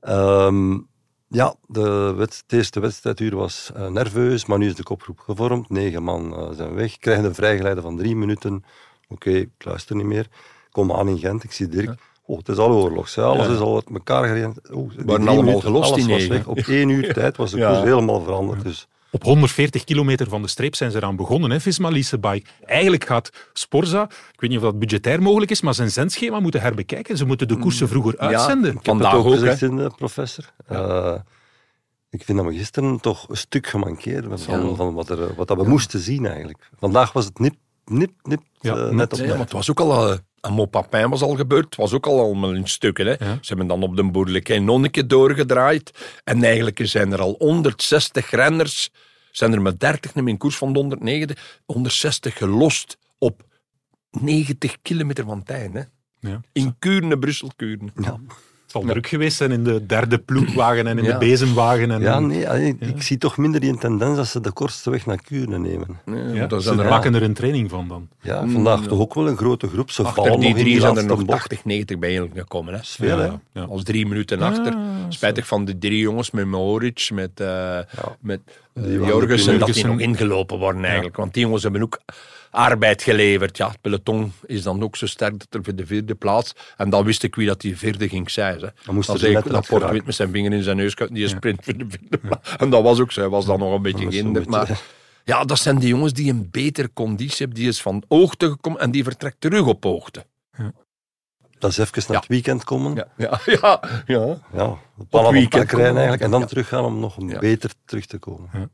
S5: Ehm, ja, de wed- het eerste wedstrijduur was eh, nerveus, maar nu is de koproep gevormd. Negen man eh, zijn weg, krijgen een vrijgeleide van drie minuten. Oké, ik luister niet meer. Kom aan in Gent, ik zie Dirk. Oh, het is al oorlog, alles
S6: Ja.
S5: is al uit elkaar gereden. Oh, die drie
S6: allemaal
S5: minuten,
S6: gelost,
S5: alles
S6: die
S5: was weg. Op één uur tijd was de
S6: Ja.
S5: koers helemaal veranderd. Dus
S2: Op 140 kilometer van de streep zijn ze eraan begonnen, hè, Visma Leasebike. Eigenlijk gaat Sporza, ik weet niet of dat budgetair mogelijk is, maar zijn zendschema moeten herbekijken. Ze moeten de koersen vroeger uitzenden.
S5: Ik heb
S6: Vandaag
S5: het ook
S6: ook,
S5: gezegd
S6: hè.
S5: in de professor. Eh, ik vind dat we gisteren toch een stuk gemankeerd hebben van,
S6: Ja.
S5: van wat, er, wat dat we moesten zien eigenlijk. Vandaag was het nip, nip, nip,
S2: Ja,
S5: eh,
S2: net,
S5: op
S6: Nee,
S5: tijd.
S6: maar het was ook al... eh aan Mopapin was al gebeurd. Het was ook al allemaal in stukken. Hè.
S2: Ja.
S6: Ze hebben dan op de een keer doorgedraaid. En eigenlijk zijn er al 160 renners... Zijn er met 30 neem in koers van de 190... 160 gelost op 90 kilometer van Tijn. Hè.
S2: Ja.
S6: In Kuurne, Brussel-Kuurne.
S5: Ja.
S2: Het zal druk geweest zijn in de derde ploegwagen en in
S6: Ja.
S2: de bezemwagen. En
S5: Ja, nee, allee, ik zie toch minder die tendens dat ze de kortste weg naar Kuurne nemen.
S6: Ja,
S2: Ja,
S6: dat
S2: ze
S6: zijn er
S2: maken er een training van dan.
S5: Ja, vandaag toch ook wel een grote groep. Ze
S6: Achter die drie zijn er nog
S5: bocht.
S6: 80, 90 bij gekomen. Hè.
S5: Veel, hè?
S2: Ja.
S6: Als drie minuten achter. Spijtig van de drie jongens met Mohoric, met, eh met eh, Jorgensen, dat die nog ingelopen worden eigenlijk. Want die jongens hebben ook arbeid geleverd. Ja, het peloton is dan ook zo sterk dat er voor de vierde plaats... En dan wist ik wie dat die vierde ging zijn. Hè.
S5: Dan moest
S6: ik wit met zijn vinger in zijn neus, die sprint voor de vierde plaats. En dat was ook zo. Hij was dan nog een beetje
S5: Dat beetje-
S6: Maar ja, dat zijn die jongens die een betere conditie hebben. Die is van hoogte gekomen en die vertrekt terug op hoogte.
S5: Dat is even naar
S6: Ja.
S5: het weekend komen.
S6: Ja, ja, ja. ja.
S5: Ja, op
S6: weekend
S5: rijden eigenlijk. En dan
S6: Ja.
S5: teruggaan om nog
S6: Ja.
S5: beter terug te komen.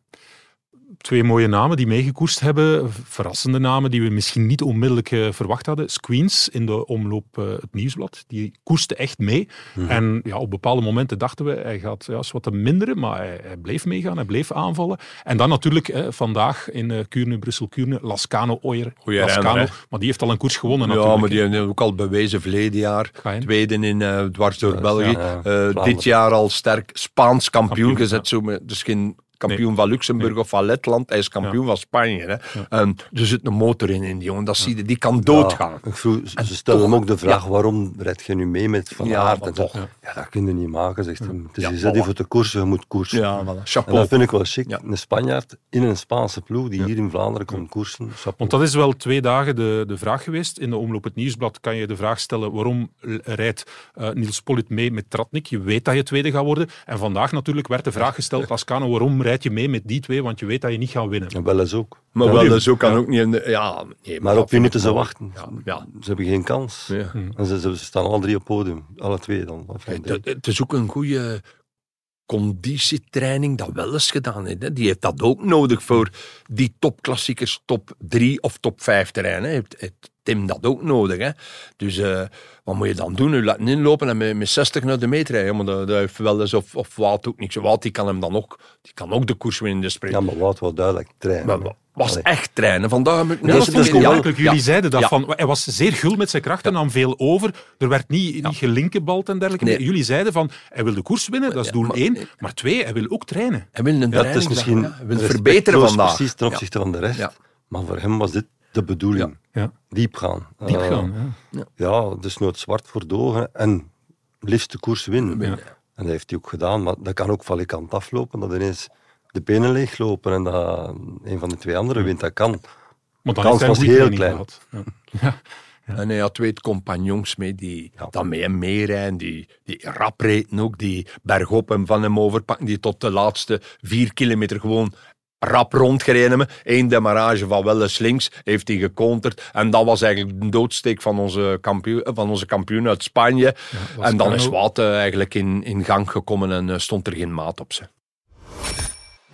S2: Twee mooie namen die meegekoerst hebben. Verrassende namen die we misschien niet onmiddellijk eh, verwacht hadden. Squeens in de omloop eh, het nieuwsblad. Die koerste echt mee.
S5: Mhm.
S2: En ja, op bepaalde momenten dachten we, hij gaat ja, is wat te minderen, maar hij, hij bleef meegaan, hij bleef aanvallen. En dan natuurlijk eh, vandaag in eh Kuurne, Brussel-Kuurne, Lascano Oyer.
S6: Goeie
S2: Lascano,
S6: renner,
S2: maar die heeft al een koers gewonnen
S6: Ja,
S2: natuurlijk.
S6: maar die hebben ook al bewezen verleden jaar. Tweede in eh, dwars door België.
S5: ja,
S6: Eh, dit jaar al sterk Spaans kampioen,
S2: Kampioen,
S6: gezet. Zo met, dus geen kampioen van Luxemburg of van Letland. Hij is kampioen van Spanje. Hè. En er zit een motor in, in die jongen. Dat zie je, die kan doodgaan.
S5: Ja, ik vroeg, ze
S6: En
S5: stellen
S6: toch-
S5: hem ook de vraag, waarom red je nu mee met Van
S6: Ja,
S5: Aert? En
S6: toch.
S5: Ja, dat kun je niet maken, zegt hij. Het is
S6: Ja,
S5: je zet die
S6: voilà.
S5: voor te koersen, je moet koersen.
S6: Ja, voilà.
S5: En
S6: Chapeau.
S5: dat vind ik wel chic.
S6: Ja.
S5: Een Spanjaard in een Spaanse ploeg die hier in Vlaanderen komt koersen. Chapeau.
S2: Want dat is wel twee dagen de, de vraag geweest. In de omloop het nieuwsblad kan je de vraag stellen waarom rijdt eh, Niels Pollitt mee met Tratnik? Je weet dat je tweede gaat worden. En vandaag natuurlijk werd de vraag gesteld, Lascano, waarom rijd je mee met die twee? Want je weet dat je niet gaat winnen.
S5: En wel eens ook.
S6: Maar
S5: Ja,
S6: wel, dus ook kan ook niet... In de, ja, nee,
S5: Maar op wie moeten ze wachten?
S6: Ja, ja.
S5: Ze hebben geen kans.
S6: Ja.
S5: En ze, ze staan alle drie op podium. Alle twee dan.
S6: Het is ook een goede conditietraining dat wel eens gedaan heeft. Hè. Die heeft dat ook nodig voor die topklassiekers, top 3 of top 5 terreinen. Heeft, heeft Tim dat ook nodig. Hè. Dus eh, wat moet je dan doen? U laten inlopen en met, met 60 naar de meter rijden. Maar dat, dat heeft wel eens, of, of Wout ook niks. Wout die kan hem dan ook, die kan ook de koers winnen in de sprint.
S5: Ja, maar Wout was duidelijk trainen.
S6: Maar was
S5: Allee.
S6: echt trainen. Vandaag heb ik
S2: Ja, dat
S5: is- wel-
S2: opmerkelijk. Jullie
S6: Ja.
S2: zeiden dat
S6: Ja.
S2: van, hij was zeer gul met zijn krachten, nam veel over. Er werd niet, niet gelinkenbald en dergelijke.
S6: Nee.
S2: Jullie zeiden van, hij wil de koers winnen, dat is doel
S6: maar-
S2: één. Maar twee, hij wil ook trainen.
S6: Hij wil een
S5: Ja, het is misschien
S6: ja. Hij wil verbeteren vandaag.
S5: precies ten opzichte van de rest.
S6: Ja.
S5: Maar voor hem was dit de bedoeling.
S2: Ja.
S5: Diep gaan.
S2: Diep
S5: Eh,
S2: gaan, ja.
S5: ja, dus nooit zwart voor de ogen en liefst de koers winnen.
S2: Ja.
S5: En dat heeft hij ook gedaan, maar dat kan ook valikant aflopen, dat ineens de benen leeglopen en dat een van de twee anderen wint, dat kan.
S2: Maar dan
S5: kans was heel klein.
S2: gehad. Ja.
S6: En hij had twee compagnons mee die dan met hem meerijden, die, die rap reden ook, die bergop hem van hem overpakken, die tot de laatste vier kilometer gewoon rap rondgereden. Eén demarrage van Welles links heeft hij geconterd. En dat was eigenlijk de doodsteek van onze kampioen, van onze kampioen uit Spanje. en dan is Wout eh, eigenlijk in, in gang gekomen en eh, stond er geen maat op ze.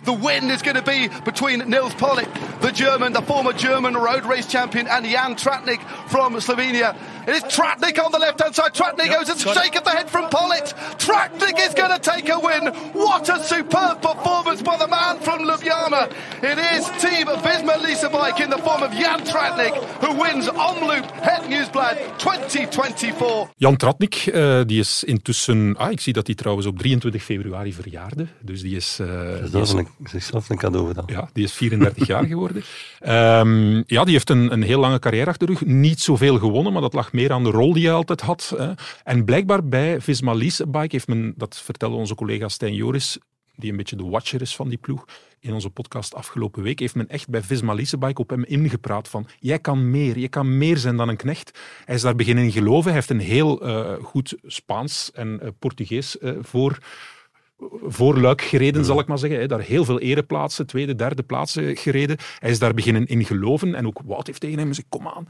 S9: The win is going to be between Nils Pollitt, the German, the former German road race champion, and Jan Tratnik from Slovenia. It is Tratnik on the left hand side. Tratnik goes and shake of the head from Pollitt. Tratnik is going to take a win. What a superb performance by the man from Ljubljana. It is Team Visma Lisa Bike in the form of Jan Tratnik, who wins Omloop Het Nieuwsblad 2024.
S2: Jan Tratnik, eh, die is intussen... Ah, ik zie dat hij trouwens op 23 februari verjaarde. Dus die is... eh,
S5: Dus
S2: die
S5: dat is
S2: is
S5: een, zichzelf een cadeau gedaan.
S2: Ja, die is 34 jaar geworden. Ehm, ja, die heeft een, een heel lange carrière achter de rug. Niet zoveel gewonnen, maar dat lag meer aan de rol die hij altijd had. Hè. En blijkbaar bij Visma Leasebike heeft men, dat vertelde onze collega Stijn Joris, die een beetje de watcher is van die ploeg, in onze podcast afgelopen week, heeft men echt bij Visma Leasebike op hem ingepraat van jij kan meer, je kan meer zijn dan een knecht. Hij is daar beginnen in geloven. Hij heeft een heel eh, goed Spaans en eh, Portugees eh, voor voor Luik gereden, zal ik maar zeggen. Hij daar heel veel ereplaatsen, tweede, derde plaatsen gereden. Hij is daar beginnen in geloven. En ook Wout heeft tegen hem gezegd, kom aan.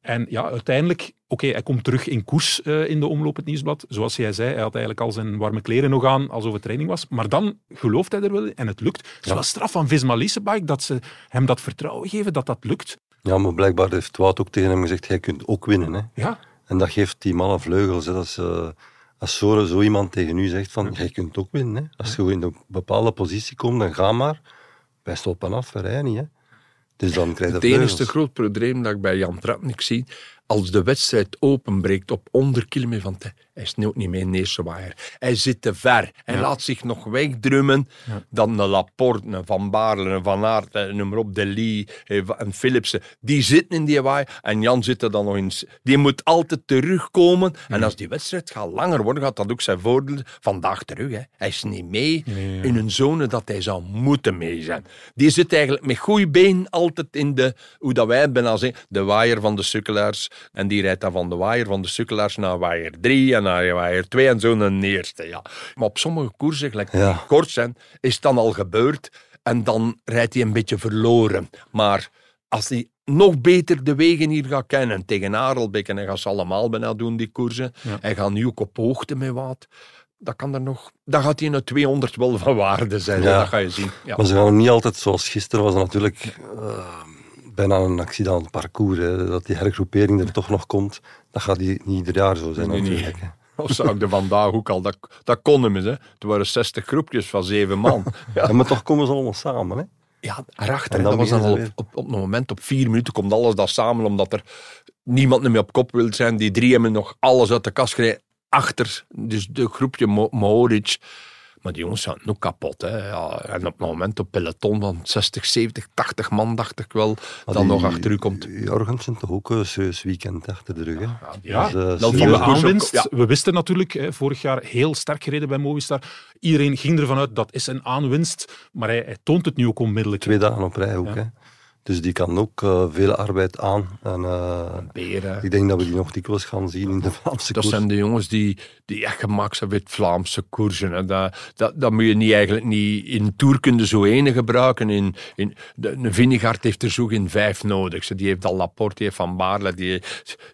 S2: En ja, uiteindelijk, oké, hij komt terug in koers eh, in de omloop het nieuwsblad. Zoals jij zei, hij had eigenlijk al zijn warme kleren nog aan als over training was. Maar dan gelooft hij er wel in en het lukt. Het is wel straf van Visma Leasebike dat ze hem dat vertrouwen geven dat dat lukt.
S5: Ja, maar blijkbaar heeft Wout ook tegen hem gezegd, jij kunt ook winnen. Hè.
S2: Ja,
S5: En dat geeft die mannen vleugels. Hè. Dat is, eh, als zo, zo iemand tegen u zegt van, jij kunt ook winnen. Hè. Als je in een bepaalde positie komt, dan ga maar. Wij stoppen af, wij rijden niet. Hè. Dus dan krijg je
S6: Het enige groot probleem dat ik bij Jan Tratnik zie, als de wedstrijd openbreekt op onder kilometer van tijd, hij sneeuwt niet mee in de eerste waaier. Hij zit te ver. Hij laat zich nog wegdrummen. Dan een Laporte, een Van Baarle, een Van Aert, eh, noem maar op, De Lee eh, en Philipsen. Die zitten in die waaier en Jan zit er dan nog in. Die moet altijd terugkomen. En als die wedstrijd gaat langer worden, gaat dat ook zijn voordeel. Vandaag terug. Hè. Hij is niet mee in een zone dat hij zou moeten mee zijn. Die zit eigenlijk met goede been altijd in de, hoe dat wij het bijna zeggen, de waaier van de sukkelaars. En die rijdt dan van de waaier van de sukkelaars naar waaier 3 en naar waaier 2 en zo naar de eerste. Ja. Maar op sommige koersen, gelijk die
S5: Ja.
S6: kort zijn, is het dan al gebeurd. En dan rijdt hij een beetje verloren. Maar als hij nog beter de wegen hier gaat kennen, tegen Arelbeek, en hij gaat ze allemaal bijna doen, die koersen. Hij gaat nu ook op hoogte met wat. Dat kan er nog, dan gaat hij in de 200 wel van waarde zijn.
S5: Ja.
S6: Dat ga je zien. Ja.
S5: Maar ze gaan niet altijd zoals gisteren was natuurlijk eh, bijna een accident parcours. Hè. Dat die hergroepering er toch nog komt, dat gaat die niet ieder jaar zo zijn
S6: Nee, nee.
S5: natuurlijk. hè.
S6: Of zou ik er vandaag ook al, dat, dat kon hem eens. Hè. Het waren 60 groepjes van zeven man. Ja,
S5: Ja, maar toch komen ze allemaal samen. Hè.
S6: ja erachter.
S5: En dan
S6: dat was dan al op, op, op het moment, op vier minuten, komt alles dat samen, omdat er niemand meer op kop wil zijn. Die drie hebben nog alles uit de kast gereden. Achter, dus de groepje Mo- Mohoric. Maar die jongens zijn ook kapot. Hè. Ja, en op het moment op peloton van 60, 70, 80 man, dacht ik wel,
S5: Maar
S6: dat
S5: die-
S6: nog achter u komt.
S5: Jorgensen toch ook een serieus weekend achter de rug. Hè.
S2: Ja,
S5: Dus, eh,
S6: dat
S5: serieus-
S2: Nieuwe
S6: ook-
S2: aanwinst.
S6: ja.
S2: We wisten natuurlijk, hè, vorig jaar heel sterk gereden bij Movistar. Iedereen ging ervan uit, dat is een aanwinst. Maar hij, hij toont het nu ook onmiddellijk.
S5: Twee dagen op rij ook. Hè. Dus die kan ook eh, veel arbeid aan. En, eh,
S6: Beren.
S5: ik denk dat we die nog dikwijls gaan zien in de Vlaamse
S6: Dat
S5: koers.
S6: zijn de jongens die, die echt gemaakt zijn met Vlaamse koersen. Hè. Dat, dat, dat moet je niet eigenlijk niet in toerkunde zo ene gebruiken. In, in, de, een Vinegaard heeft er zo geen vijf nodig. Ze- Die heeft al Laporte, die heeft Van Baarle, die,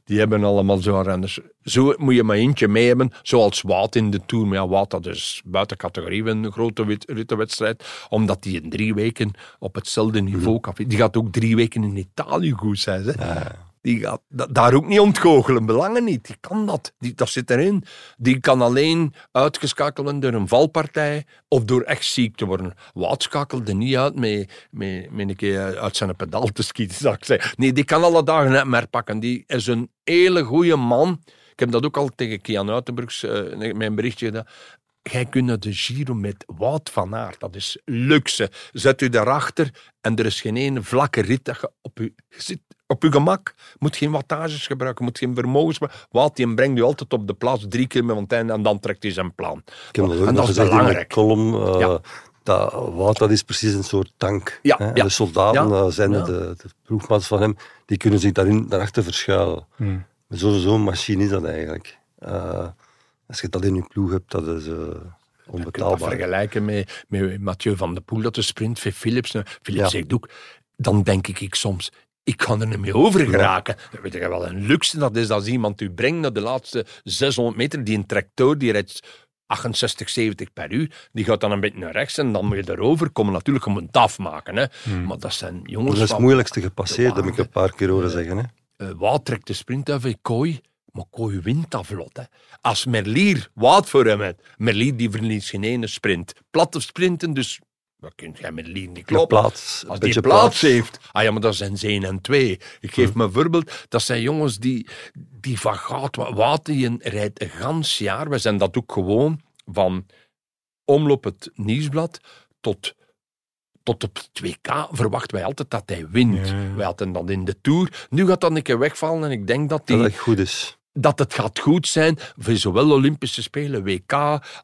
S6: die hebben allemaal zo renners. Zo moet je maar eentje mee hebben, zoals Wout in de Tour. Maar ja, Wout, dat is buiten categorie een grote rittenwedstrijd, omdat die in drie weken op hetzelfde niveau kan. Die gaat ook drie weken in Italië goed zijn. Hè. Die gaat da- daar ook niet ontgoochelen, belangen niet. Die kan dat. Die, dat zit erin. Die kan alleen uitgeschakeld worden door een valpartij of door echt ziek te worden. Wout schakelde niet uit met, met, met een keer uit zijn pedaal te schieten, zou ik zeggen. Nee, die kan alle dagen net meer pakken. Die is een hele goede man. Ik heb dat ook al tegen Kian Uitenbroeks, eh, mijn berichtje gedaan. Jij kunt de Giro met Wout van Aert. Dat is luxe. Zet u daarachter en er is geen ene vlakke rit dat je op u je zit op uw gemak. Moet geen wattages gebruiken, moet geen vermogens. Wout die brengt u altijd op de plaats drie keer einde en dan trekt hij zijn plan.
S5: Ik heb
S6: en
S5: nog
S6: dat is
S5: gezegd in de
S6: belangrijk.
S5: column. eh,
S6: Ja.
S5: dat Wout, dat is precies een soort tank.
S6: Ja,
S5: hè. En
S6: ja.
S5: De soldaten
S6: Ja.
S5: zijn
S6: Ja.
S5: de, de ploegmaats van hem, die kunnen zich daarin, daarachter verschuilen.
S6: Hmm.
S5: Zo'n zo'n machine is dat eigenlijk. Eh, als je dat in je ploeg hebt, dat is... eh,
S6: kunt dat
S5: onbetaalbaar.
S6: vergelijken met, met Mathieu van der Poel, dat de sprint van Philips. Nou, Philips
S5: Ja.
S6: zegt ook, dan denk ik, ik soms, ik kan er niet mee over geraken. Dan weet je wel een luxe dat is als iemand u brengt naar de laatste 600 meter, die een tractor, die rijdt 68, 70 per uur, die gaat dan een beetje naar rechts en dan moet je erover komen. Natuurlijk, je moet het afmaken, hè. maar dat zijn jongens
S5: Dat is het moeilijkste gepasseerd, heb ik een paar keer horen zeggen. Hè.
S6: Eh, Wout trekt de sprint af in Kooi, maar Kooi wint dat vlot. Hè. Als Merlier Wout voor hem heeft, Merlier die verliest geen ene sprint. Platte sprinten, dus dat kun jij Merlier niet
S5: Ja,
S6: kloppen.
S5: plaats,
S6: Als die plaats heeft. Ah ja, maar dat zijn ze 1 en 2. Ik geef
S5: Hm.
S6: me een voorbeeld. Dat zijn jongens die, die van goud... Wout die rijdt een gans jaar. We zijn dat ook gewoon van omloop het nieuwsblad tot tot op het 2K verwachten wij altijd dat hij wint.
S2: Ja.
S6: Wij hadden dat in de Tour. Nu gaat dat een keer wegvallen en ik denk dat, die,
S5: Dat het goed is.
S6: dat het gaat goed zijn voor zowel Olympische Spelen, WK,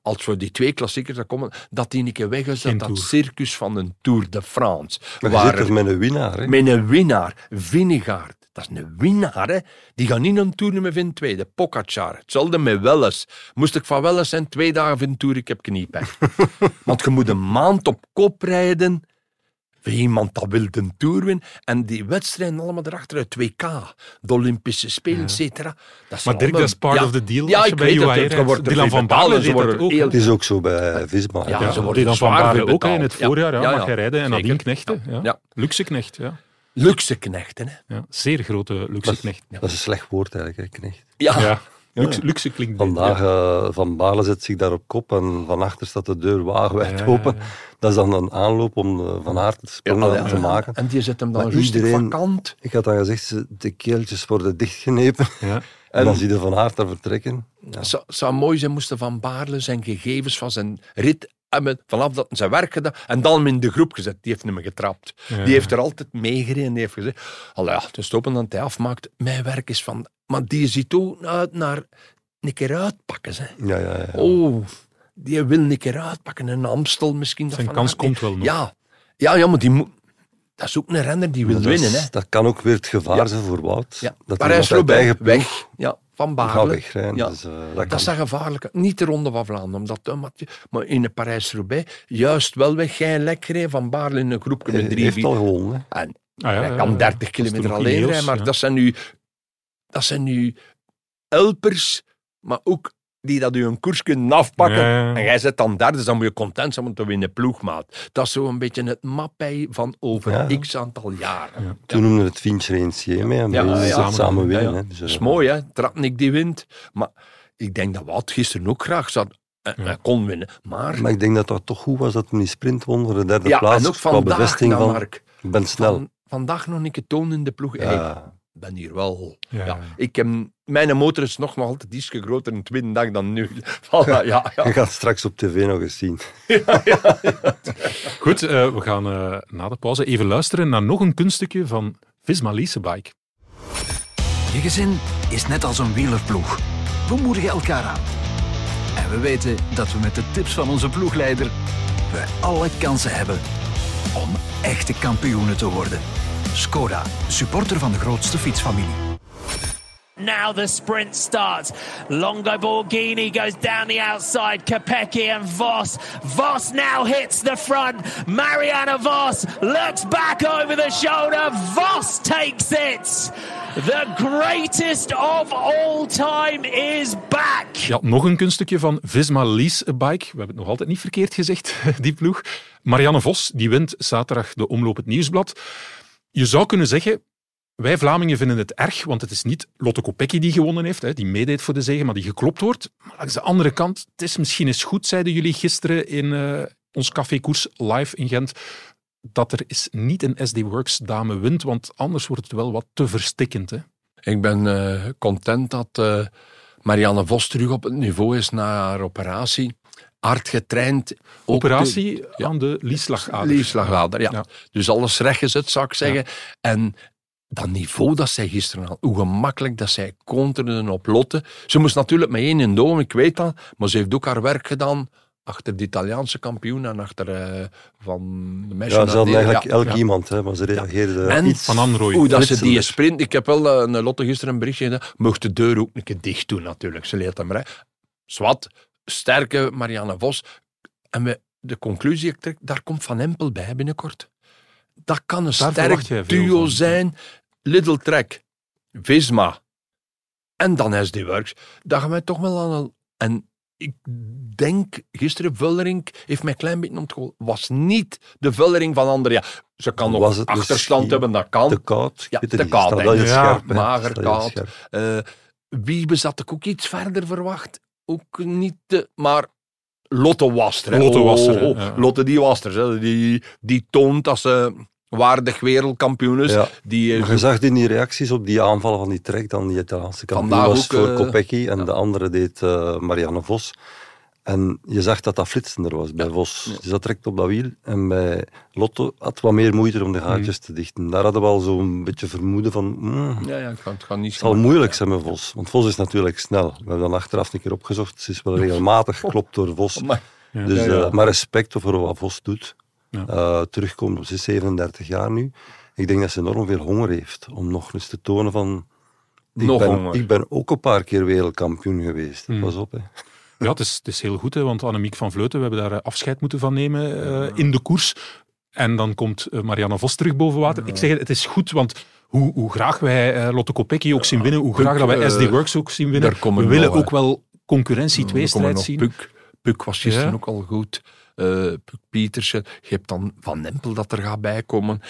S6: als voor die twee klassiekers dat komen, dat die een keer weg is,
S2: Geen
S6: dat, circus van een Tour de France.
S5: Maar je
S6: waar
S5: zit er met een winnaar. Hè.
S6: met een winnaar, Vinegaard. Dat is een winnaar, hè. Die gaat niet een Tour meer vinden tweede. Pogacar. Hetzelfde met Welles. Moest ik van Welles zijn, twee dagen vinden Tour, ik heb kniepijn. Want je moet een maand op kop rijden iemand dat wil de Tour winnen. En die wedstrijden allemaal erachter uit 2K. De Olympische Spelen, et cetera. Dat is
S2: Maar Dirk,
S6: allemaal-
S2: dat is part
S6: ja.
S2: of the deal
S6: Ja,
S2: als je
S6: ik
S2: bij
S6: weet het. Wordt
S2: Dylan van deed
S6: ze worden
S2: ook,
S5: Het is ook zo bij Visma.
S6: Ja,
S5: Ja,
S6: ze worden
S2: Dylan van
S6: veel
S2: ook in het voorjaar. Ja,
S6: Ja,
S2: mag
S6: ja.
S2: hij rijden. En nadien knechten. Ja.
S6: Ja.
S2: Luxe knecht. Ja.
S6: Luxe knechten, hè.
S2: Ja. Zeer grote luxe knecht.
S5: Dat is een slecht woord eigenlijk, hè, knecht.
S6: Ja.
S2: Ja. Luxe, luxe klinkt
S5: Vandaag eh, Van Balen zet zich daar op kop en van achter staat de deur wagenwijd
S2: Ja,
S5: open. Dat is dan een aanloop om eh, Van Aert het sprong
S6: Ja,
S5: aan te maken.
S6: En die zet hem dan
S5: Maar
S6: rustig
S5: iedereen-
S6: vakant.
S5: Ik had dan gezegd, ze- de keeltjes worden dichtgenepen.
S2: Ja.
S5: En dan zie je Van Aert daar vertrekken.
S6: Het zou, zou mooi zijn moesten Van Baarle zijn gegevens van zijn rit hebben vanaf dat zijn werk gedaan en dan hem in de groep gezet. Die heeft hem getrapt.
S2: Ja.
S6: Die heeft er altijd meegereden. Die heeft gezegd, al ja, te stoppen dat hij afmaakt. Mijn werk is van... Maar die ziet ook uit naar een keer uitpakken. Hè.
S5: Ja, ja, ja.
S6: Oh, die wil een keer uitpakken. Een Amstel misschien.
S2: Zijn kans komt wel nog.
S6: Ja, ja, ja maar die moet... Dat is ook een renner die wil
S5: is-
S6: winnen. Hè.
S5: dat kan ook weer het gevaar
S6: Ja.
S5: zijn voor Wout.
S6: Ja.
S5: Dat hij
S6: Parijs Roubaix,
S5: ploeg
S6: weg. Ja, Van Baarle. Ja.
S5: Dus, eh, dat
S6: Dat is dat gevaarlijke. Niet de Ronde van Vlaanderen, omdat eh, Mathieu, maar in de Parijs-Roubaix juist wel weg. Jij lekker van Baarle in een groepje met
S5: Hij
S6: drie,
S5: heeft
S6: vier.
S5: al gewonnen. hè.
S6: En
S2: Ah, ja,
S6: hij kan
S2: ja.
S6: 30
S2: Dat is
S6: kilometer alleen rijden, maar
S2: ja.
S6: dat zijn nu, dat zijn nu helpers, maar ook die dat u een koers kunnen afpakken.
S2: Ja, ja, ja.
S6: En jij zet dan derde, dus dan moet je content zijn, want dan win je ploegmaat. Dat is zo een beetje het mappij van over
S5: Ja.
S6: x aantal jaren.
S5: Toen noemden we het Vinci Rentier mee en
S6: Ja, ja,
S5: samen, samen winnen.
S6: Ja, ja.
S5: Hè. Dus,
S6: dat is
S5: eh,
S6: mooi, hè? Tratnik die wint. Maar ik denk dat Wout gisteren ook graag zat, eh, eh, kon winnen. Maar,
S5: Maar ik denk dat dat toch goed was dat hij die sprint won voor de derde
S6: ja,
S5: plaats.
S6: en ook vandaag,
S5: bevestiging
S6: nou,
S5: van,
S6: Mark.
S5: ik ben snel.
S6: Van, vandaag nog een keer tonen in de ploeg.
S5: Ja.
S6: Ik ben hier wel.
S2: Ja.
S6: Ja. Ik heb, mijn motor is nog, nog altijd iets groter in tweede dag dan nu. Voilà, ja, ja.
S5: Je gaat straks op tv nog eens zien.
S2: Goed, eh, we gaan eh, na de pauze even luisteren naar nog een kunststukje van Visma Leasebike.
S1: Je gezin is net als een wielerploeg. We moedigen elkaar aan. En we weten dat we met de tips van onze ploegleider we alle kansen hebben om echte kampioenen te worden. Skoda, supporter van de grootste fietsfamilie.
S3: Now the sprint starts. Longo Borghini goes down the outside. Capecchi and Voss. Voss now hits the front. Mariana Voss looks back over the shoulder. Voss takes it. The greatest of all time is back.
S2: Ja, nog een kunststukje van Visma Leasebike. We hebben het nog altijd niet verkeerd gezegd, die ploeg. Marianne Vos, die wint zaterdag de Omloop het Nieuwsblad. Je zou kunnen zeggen, wij Vlamingen vinden het erg, want het is niet Lotte Kopecky die gewonnen heeft, hè, die meedeed voor de zege, maar die geklopt wordt. Maar langs de andere kant, het is misschien eens goed, zeiden jullie gisteren in eh, ons cafékoers live in Gent, dat er is niet een SD Works dame wint, want anders wordt het wel wat te verstikkend. Hè.
S6: Ik ben eh, content dat eh, Marianne Vos terug op het niveau is na haar operatie. Hard getraind.
S2: Operatie
S6: de- ja.
S2: aan de lieslagader.
S6: Lieslagader, ja.
S2: Ja.
S6: Dus alles rechtgezet, zou ik zeggen. En dat niveau dat zij gisteren had, hoe gemakkelijk dat zij counterde op Lotte. Ze moest natuurlijk met één in doom, ik weet dat, maar ze heeft ook haar werk gedaan achter de Italiaanse kampioen en achter eh, van de meisje.
S5: Ja, ze hadden eigenlijk
S6: ja.
S5: elk
S2: ja.
S5: iemand, hè, maar ze reageerden
S6: En
S5: iets
S2: Van Anrooy.
S6: Hoe dat ze die sprint... Ik heb wel een Lotte gisteren een berichtje gedaan. Mocht de deur ook een keer dicht doen, natuurlijk. Ze leert hem rijden. Zwat, sterke Marianne Vos. En we, de conclusie ik trek, daar komt Van Empel bij binnenkort. Dat kan een sterk duo
S2: van.
S6: zijn. Little Trek, Visma en dan SD Works. Dat gaan wij toch wel aan een... En ik denk, gisteren Vullering heeft mij een klein beetje ontgooid. Was niet de Vullering van anderen. Ja, ze kan nog
S5: Was het
S6: achterstand hebben, dat kan.
S5: Te koud?
S6: Ja, te
S5: niet.
S6: koud, Ja,
S5: scherp,
S6: mager, koud.
S5: scherp.
S6: Eh Wiebe zat ik ook iets verder verwacht. Ook niet te, maar Lotte was er. hè.
S2: Lotte was er,
S6: Oh, oh,
S2: Ja.
S6: Lotte die was er. hè. Die, die toont dat ze waardig wereldkampioen is.
S5: Ja.
S6: Die,
S5: Maar je zag in die reacties op die aanvallen van die trek, dan die Italiaanse kampioen was
S6: ook,
S5: voor
S6: eh,
S5: Kopecky en de andere deed eh, Marianne Vos. En je zag dat dat flitsender was bij Vos. Dus dat trekt op dat wiel. En bij Lotto had wat meer moeite om de gaatjes te dichten. Daar hadden we al zo'n beetje vermoeden van... mm,
S6: ja, ja, het gaat, het gaat niet
S5: het zal moeilijk zijn met Vos. Want Vos is natuurlijk snel. We hebben dan achteraf een keer opgezocht. Ze is wel regelmatig geklopt door Vos.
S6: Maar,
S5: Dus,
S6: Ja, ja.
S5: eh, maar respect voor wat Vos doet.
S2: Ja.
S5: Eh, terugkomt, ze is 37 jaar nu. Ik denk dat ze enorm veel honger heeft om nog eens te tonen van... Ik,
S6: Nog
S5: ben,
S6: honger.
S5: ik ben ook een paar keer wereldkampioen geweest.
S2: Mm.
S5: Pas op, hè.
S2: Ja, het is, het is heel goed, hè, want Annemiek van Vleuten, we hebben daar eh, afscheid moeten van nemen eh, in de koers. En dan komt Marianne Vos terug boven water. Ik zeg het, het is goed, want hoe, hoe graag wij Lotte Kopecky ook zien winnen, hoe graag dat wij SD Works ook zien winnen, we willen ook wel concurrentie, tweestrijd zien.
S6: Puk. Puk was gisteren
S2: Ja.
S6: ook al goed. Pietersen. Je hebt dan Van Empel dat er gaat bijkomen.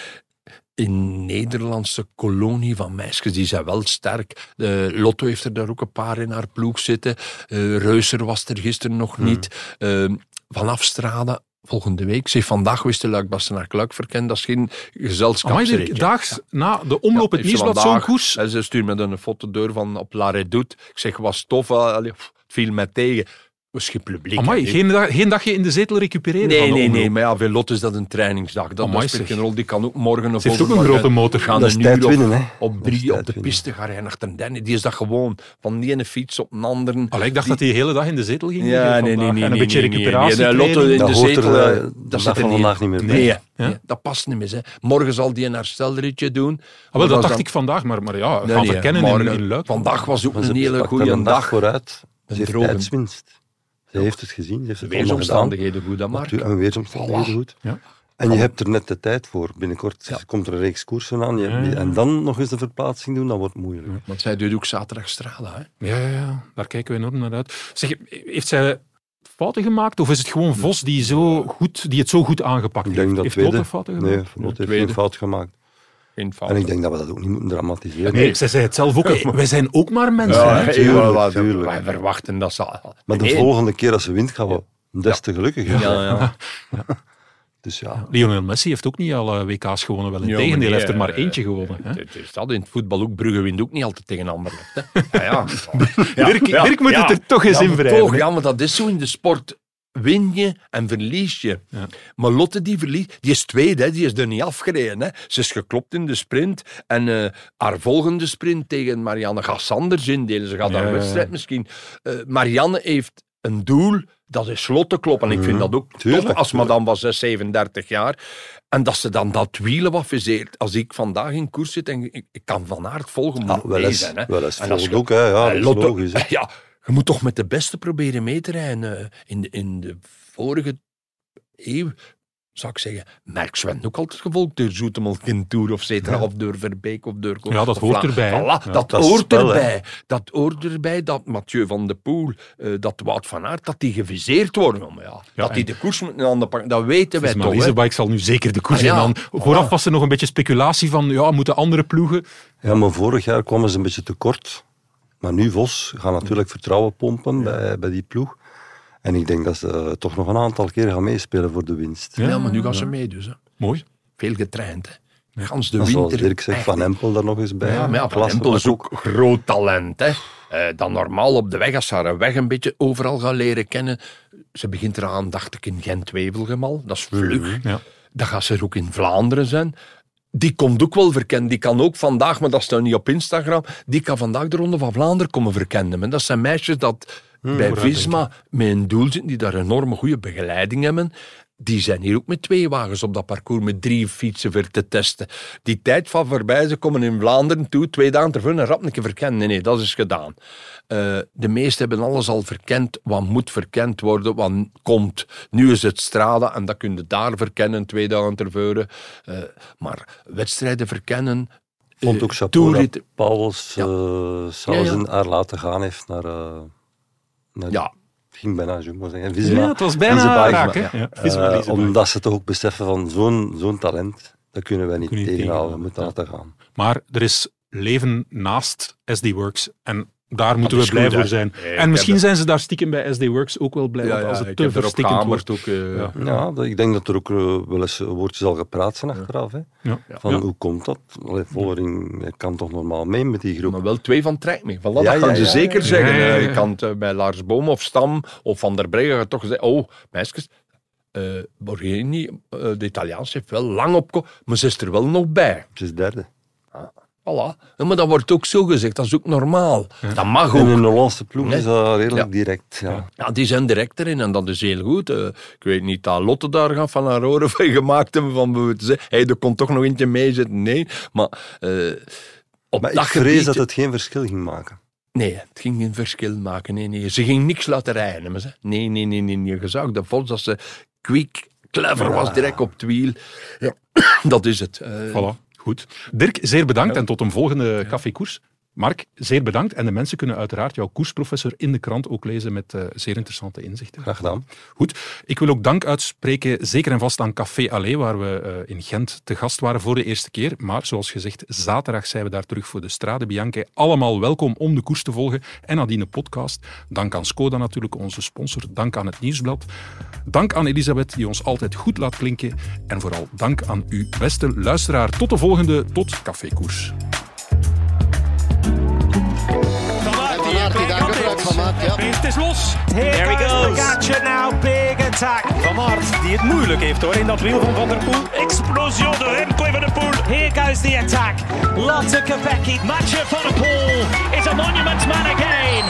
S6: In Nederlandse kolonie van meisjes, die zijn wel sterk. Eh, Lotto heeft er daar ook een paar in haar ploeg zitten. Eh Reuser was er gisteren nog
S2: Hmm.
S6: niet. Eh, vanaf Strade volgende week. Zeg, vandaag wist de Luik Bastenaar Luik verkend. Dat is geen
S2: Amai,
S6: gezelschapsritje.
S2: Dirk, daags na de omloop het
S6: ze
S2: nieuwsblad zo'n koers.
S6: En ze stuurt me dan een foto door van op La Redoute. Ik zeg, was tof. allee, Het viel mij tegen. Was geen publiek.
S2: Amai, geen, dag- geen dagje in de zetel recupereren van
S6: Nee, nee, nee. Maar ja, Lotte is dat een trainingsdag. Dat,
S2: Amai,
S6: dat speelt geen rol. Die kan ook morgen of
S2: Ze heeft ook een grote motor.
S6: Gaan
S5: Dat is tijd winnen, hè.
S6: Op
S5: is
S6: drie op de piste gaan rijden achter Danny. Die is dat gewoon. Van die ene fiets op een andere.
S2: Allee, ik dacht dat hij de hele dag in de zetel ging liggen
S6: Ja, nee, nee, nee.
S2: En een
S6: nee,
S2: beetje recuperatie.
S6: nee. Nee, Lotte in
S5: Dat
S6: de
S5: er
S6: zetel.
S5: eh,
S6: eh, Dat zit er
S5: vandaag niet meer bij.
S6: Nee, dat past niet meer. Hè. Morgen zal die een herstelleritje doen.
S2: Ah, wel, dat dacht ik vandaag, maar, maar ja, gaan verkennen in, Luik.
S6: Vandaag was ook een hele goede dag.
S5: vooruit.
S6: Een droge.
S5: tijdswinst. Ze heeft het gezien. Ze heeft het
S6: weersomstandigheden goed, dat maar.
S5: En weersomstandigheden goed.
S2: Ja.
S5: En je hebt er net de tijd voor. Binnenkort
S6: Ja.
S5: komt er een reeks koersen aan. Je-
S2: ja.
S5: En dan nog eens de verplaatsing doen, dat wordt moeilijk.
S6: Want zij doet ook zaterdag Strada. Hè.
S2: Ja, ja, ja, daar kijken we enorm naar uit. Zeg, heeft zij fouten gemaakt of is het gewoon Vos die, zo goed, die het zo goed aangepakt
S5: Ik
S2: heeft?
S5: denk dat
S2: heeft
S5: tweede.
S2: Fouten gemaakt?
S5: Nee, Lotte heeft geen fout gemaakt. En ik denk dat we dat ook niet moeten dramatiseren.
S2: Nee, zij zei het zelf ook. hè. Wij zijn ook maar mensen.
S6: Ja,
S2: hè.
S5: tuurlijk.
S6: Wij verwachten dat ze...
S5: Maar de
S6: Nee.
S5: volgende keer als ze wint, gaan we des te gelukkiger zijn.
S6: Ja, ja.
S5: Dus ja,
S2: Lionel Messi heeft ook niet alle WK's gewonnen. Wel in
S6: Ja,
S2: tegendeel,
S6: nee,
S2: heeft er maar
S6: eh,
S2: eentje gewonnen. Hè?
S6: Het is dat in het voetbal ook. Brugge wint ook niet altijd tegen Anderlecht. Hè. Ja, ja.
S2: Dirk, Dirk moet het er toch eens
S6: ja,
S2: in
S6: maar
S2: wrijven,
S6: toch,
S2: hè.
S6: Ja, maar dat is zo in de sport. Win je en verlies je.
S2: Ja.
S6: Maar Lotte die verliest, die is tweede, hè, die is er niet afgereden. Hè. Ze is geklopt in de sprint. En eh, haar volgende sprint tegen Marianne gaat ze anders indelen. Ze gaat
S2: Ja,
S6: haar wedstrijd misschien. Eh, Marianne heeft een doel, dat is Lotte kloppen. En ik vind dat ook
S5: Mhm. Tuurlijk,
S6: tof als madame was 6, 37 jaar. En dat ze dan dat wielen wat viseert. Als ik vandaag in koers zit en ik, ik kan van haar het volgen, moet ik
S5: wel
S6: mee
S5: eens-
S6: zijn. Hè.
S5: wel eens
S6: En als
S5: volgt
S6: je-
S5: ook, hè. Ja, is logisch, hè.
S6: Ja, je moet toch met de beste proberen mee te rijden. eh, In de, in de vorige eeuw, zou ik zeggen, Merk Sven ook altijd gevolgd door Zoetemelk in Tour of cetera, of door Verbeek of door...
S2: Ja, dat hoort erbij.
S6: Voilà,
S2: Ja,
S6: dat, hoort
S5: spel,
S6: erbij. Dat hoort erbij dat Mathieu van de Poel, eh, dat Wout van Aert, dat die geviseerd worden. Maar ja, dat die de koers moeten aan de pakken, dat weten wij
S2: Maar
S6: toch. hè.
S2: Liesebike zal nu zeker de koers
S6: Ah, ja.
S2: in aan. Vooraf was er nog een beetje speculatie van, ja, moeten andere ploegen...
S5: Ja, maar vorig jaar kwamen ze een beetje tekort. Maar nu Vos gaat natuurlijk vertrouwen pompen bij, bij die ploeg. En ik denk dat ze toch nog een aantal keer gaan meespelen voor de winst.
S6: Ja, maar nu gaan ze mee dus. Hè.
S2: Mooi.
S6: Veel getraind. Hè. Gans de
S5: En zoals
S6: winter.
S5: Dirk zegt, Van Empel daar nog eens bij.
S6: Ja, maar ja, Van
S5: Klasse,
S6: Empel is ook groot talent. Hè. Eh, dan normaal op de weg, als ze haar weg een beetje overal gaan leren kennen. Ze begint eraan, dacht ik, in Gent-Wevelgemal. Dat is vlug.
S2: Ja.
S6: Dan gaat ze er ook in Vlaanderen zijn. Die komt ook wel verkennen. Die kan ook vandaag, maar dat staat niet op Instagram, die kan vandaag de Ronde van Vlaanderen komen verkennen. En dat zijn meisjes dat bij
S2: vooruitdenken.
S6: Visma met een doel zitten, die daar enorme goede begeleiding hebben. Die zijn hier ook met twee wagens op dat parcours met drie fietsen voor te testen. Die tijd van voorbij, ze komen in Vlaanderen toe, twee dagen terug en rap een keer verkennen. Nee, nee, dat is gedaan. Uh, de meesten hebben alles al verkend, wat moet verkend worden, wat komt. Nu is het stralen en dat kun je daar verkennen, twee dagen tevoren. Uh, maar wedstrijden verkennen,
S5: vond ook chapeau dat Pauwels ja. uh, ja, ja. haar laten gaan heeft naar... Uh, naar
S6: ja.
S5: Het ging bijna Jumbo zeggen. Visma.
S2: Ja, het was bijna raak, ja.
S5: Uh, omdat ze toch ook beseffen van zo'n zo'n talent, dat kunnen wij niet tegenhouden. We moeten laten gaan.
S2: Maar er is leven naast SD Works en daar moeten we blij voor zijn. en misschien zijn ze daar stiekem bij SD Works ook wel blij, ja, als het te verstikkend wordt.
S6: Ook, uh,
S5: ja. ja, ik denk dat er ook uh, wel eens woordjes al gepraat zijn achteraf. Hè. Van hoe komt dat? Allee, Vollering kan toch normaal mee met die groep?
S6: Maar wel twee van trek mee. Voilà, dat kan ze zeker zeggen. Uh, je kan bij Lars Boom of Stam of Van der Breggen toch zeggen, oh, meisjes, uh, Borghini, de Italiaans heeft wel lang op, maar ze is er wel nog bij.
S5: Ze is derde.
S6: Voilà. maar dat wordt ook zo gezegd, dat is ook normaal. Dat mag ook.
S5: In een Hollandse ploeg is dat redelijk direct. Ja.
S6: ja, die zijn direct erin en dat is heel goed. Uh, ik weet niet dat Lotte daar gaat van haar oren van gemaakt hebben van zeggen, hey, er kon toch nog eentje meezitten. Nee, maar... Uh, op
S5: maar ik vrees dat het geen verschil ging maken.
S6: Nee, het ging geen verschil maken. Nee, nee. Ze ging niks laten rijden. Maar ze. Nee, nee, nee, nee. Je zag de Vos dat ze quick, clever was, direct op het wiel. Ja, dat is het. Uh,
S2: voilà. Goed. Dirk, zeer bedankt en tot een volgende cafékoers. Mark, zeer bedankt. En de mensen kunnen uiteraard jouw koersprofessor in de krant ook lezen met uh, zeer interessante inzichten.
S5: Graag gedaan.
S2: Goed. Ik wil ook dank uitspreken, zeker en vast aan Café Allé, waar we uh, in Gent te gast waren voor de eerste keer. Maar zoals gezegd, zaterdag zijn we daar terug voor de Strade Bianche. Allemaal welkom om de koers te volgen en nadien een podcast. Dank aan Skoda natuurlijk, onze sponsor. Dank aan het Nieuwsblad. Dank aan Elisabeth, die ons altijd goed laat klinken. En vooral dank aan u, beste luisteraar. Tot de volgende, tot Cafékoers.
S3: Het is los. Here he goes. Pogacar now, big attack. Van Aert, die het moeilijk heeft hoor in dat wiel van Van der Poel. Explosie de Remco van der Poel. Here goes the attack. Lotte Kopecky. Matcher van der Poel is a monument man again.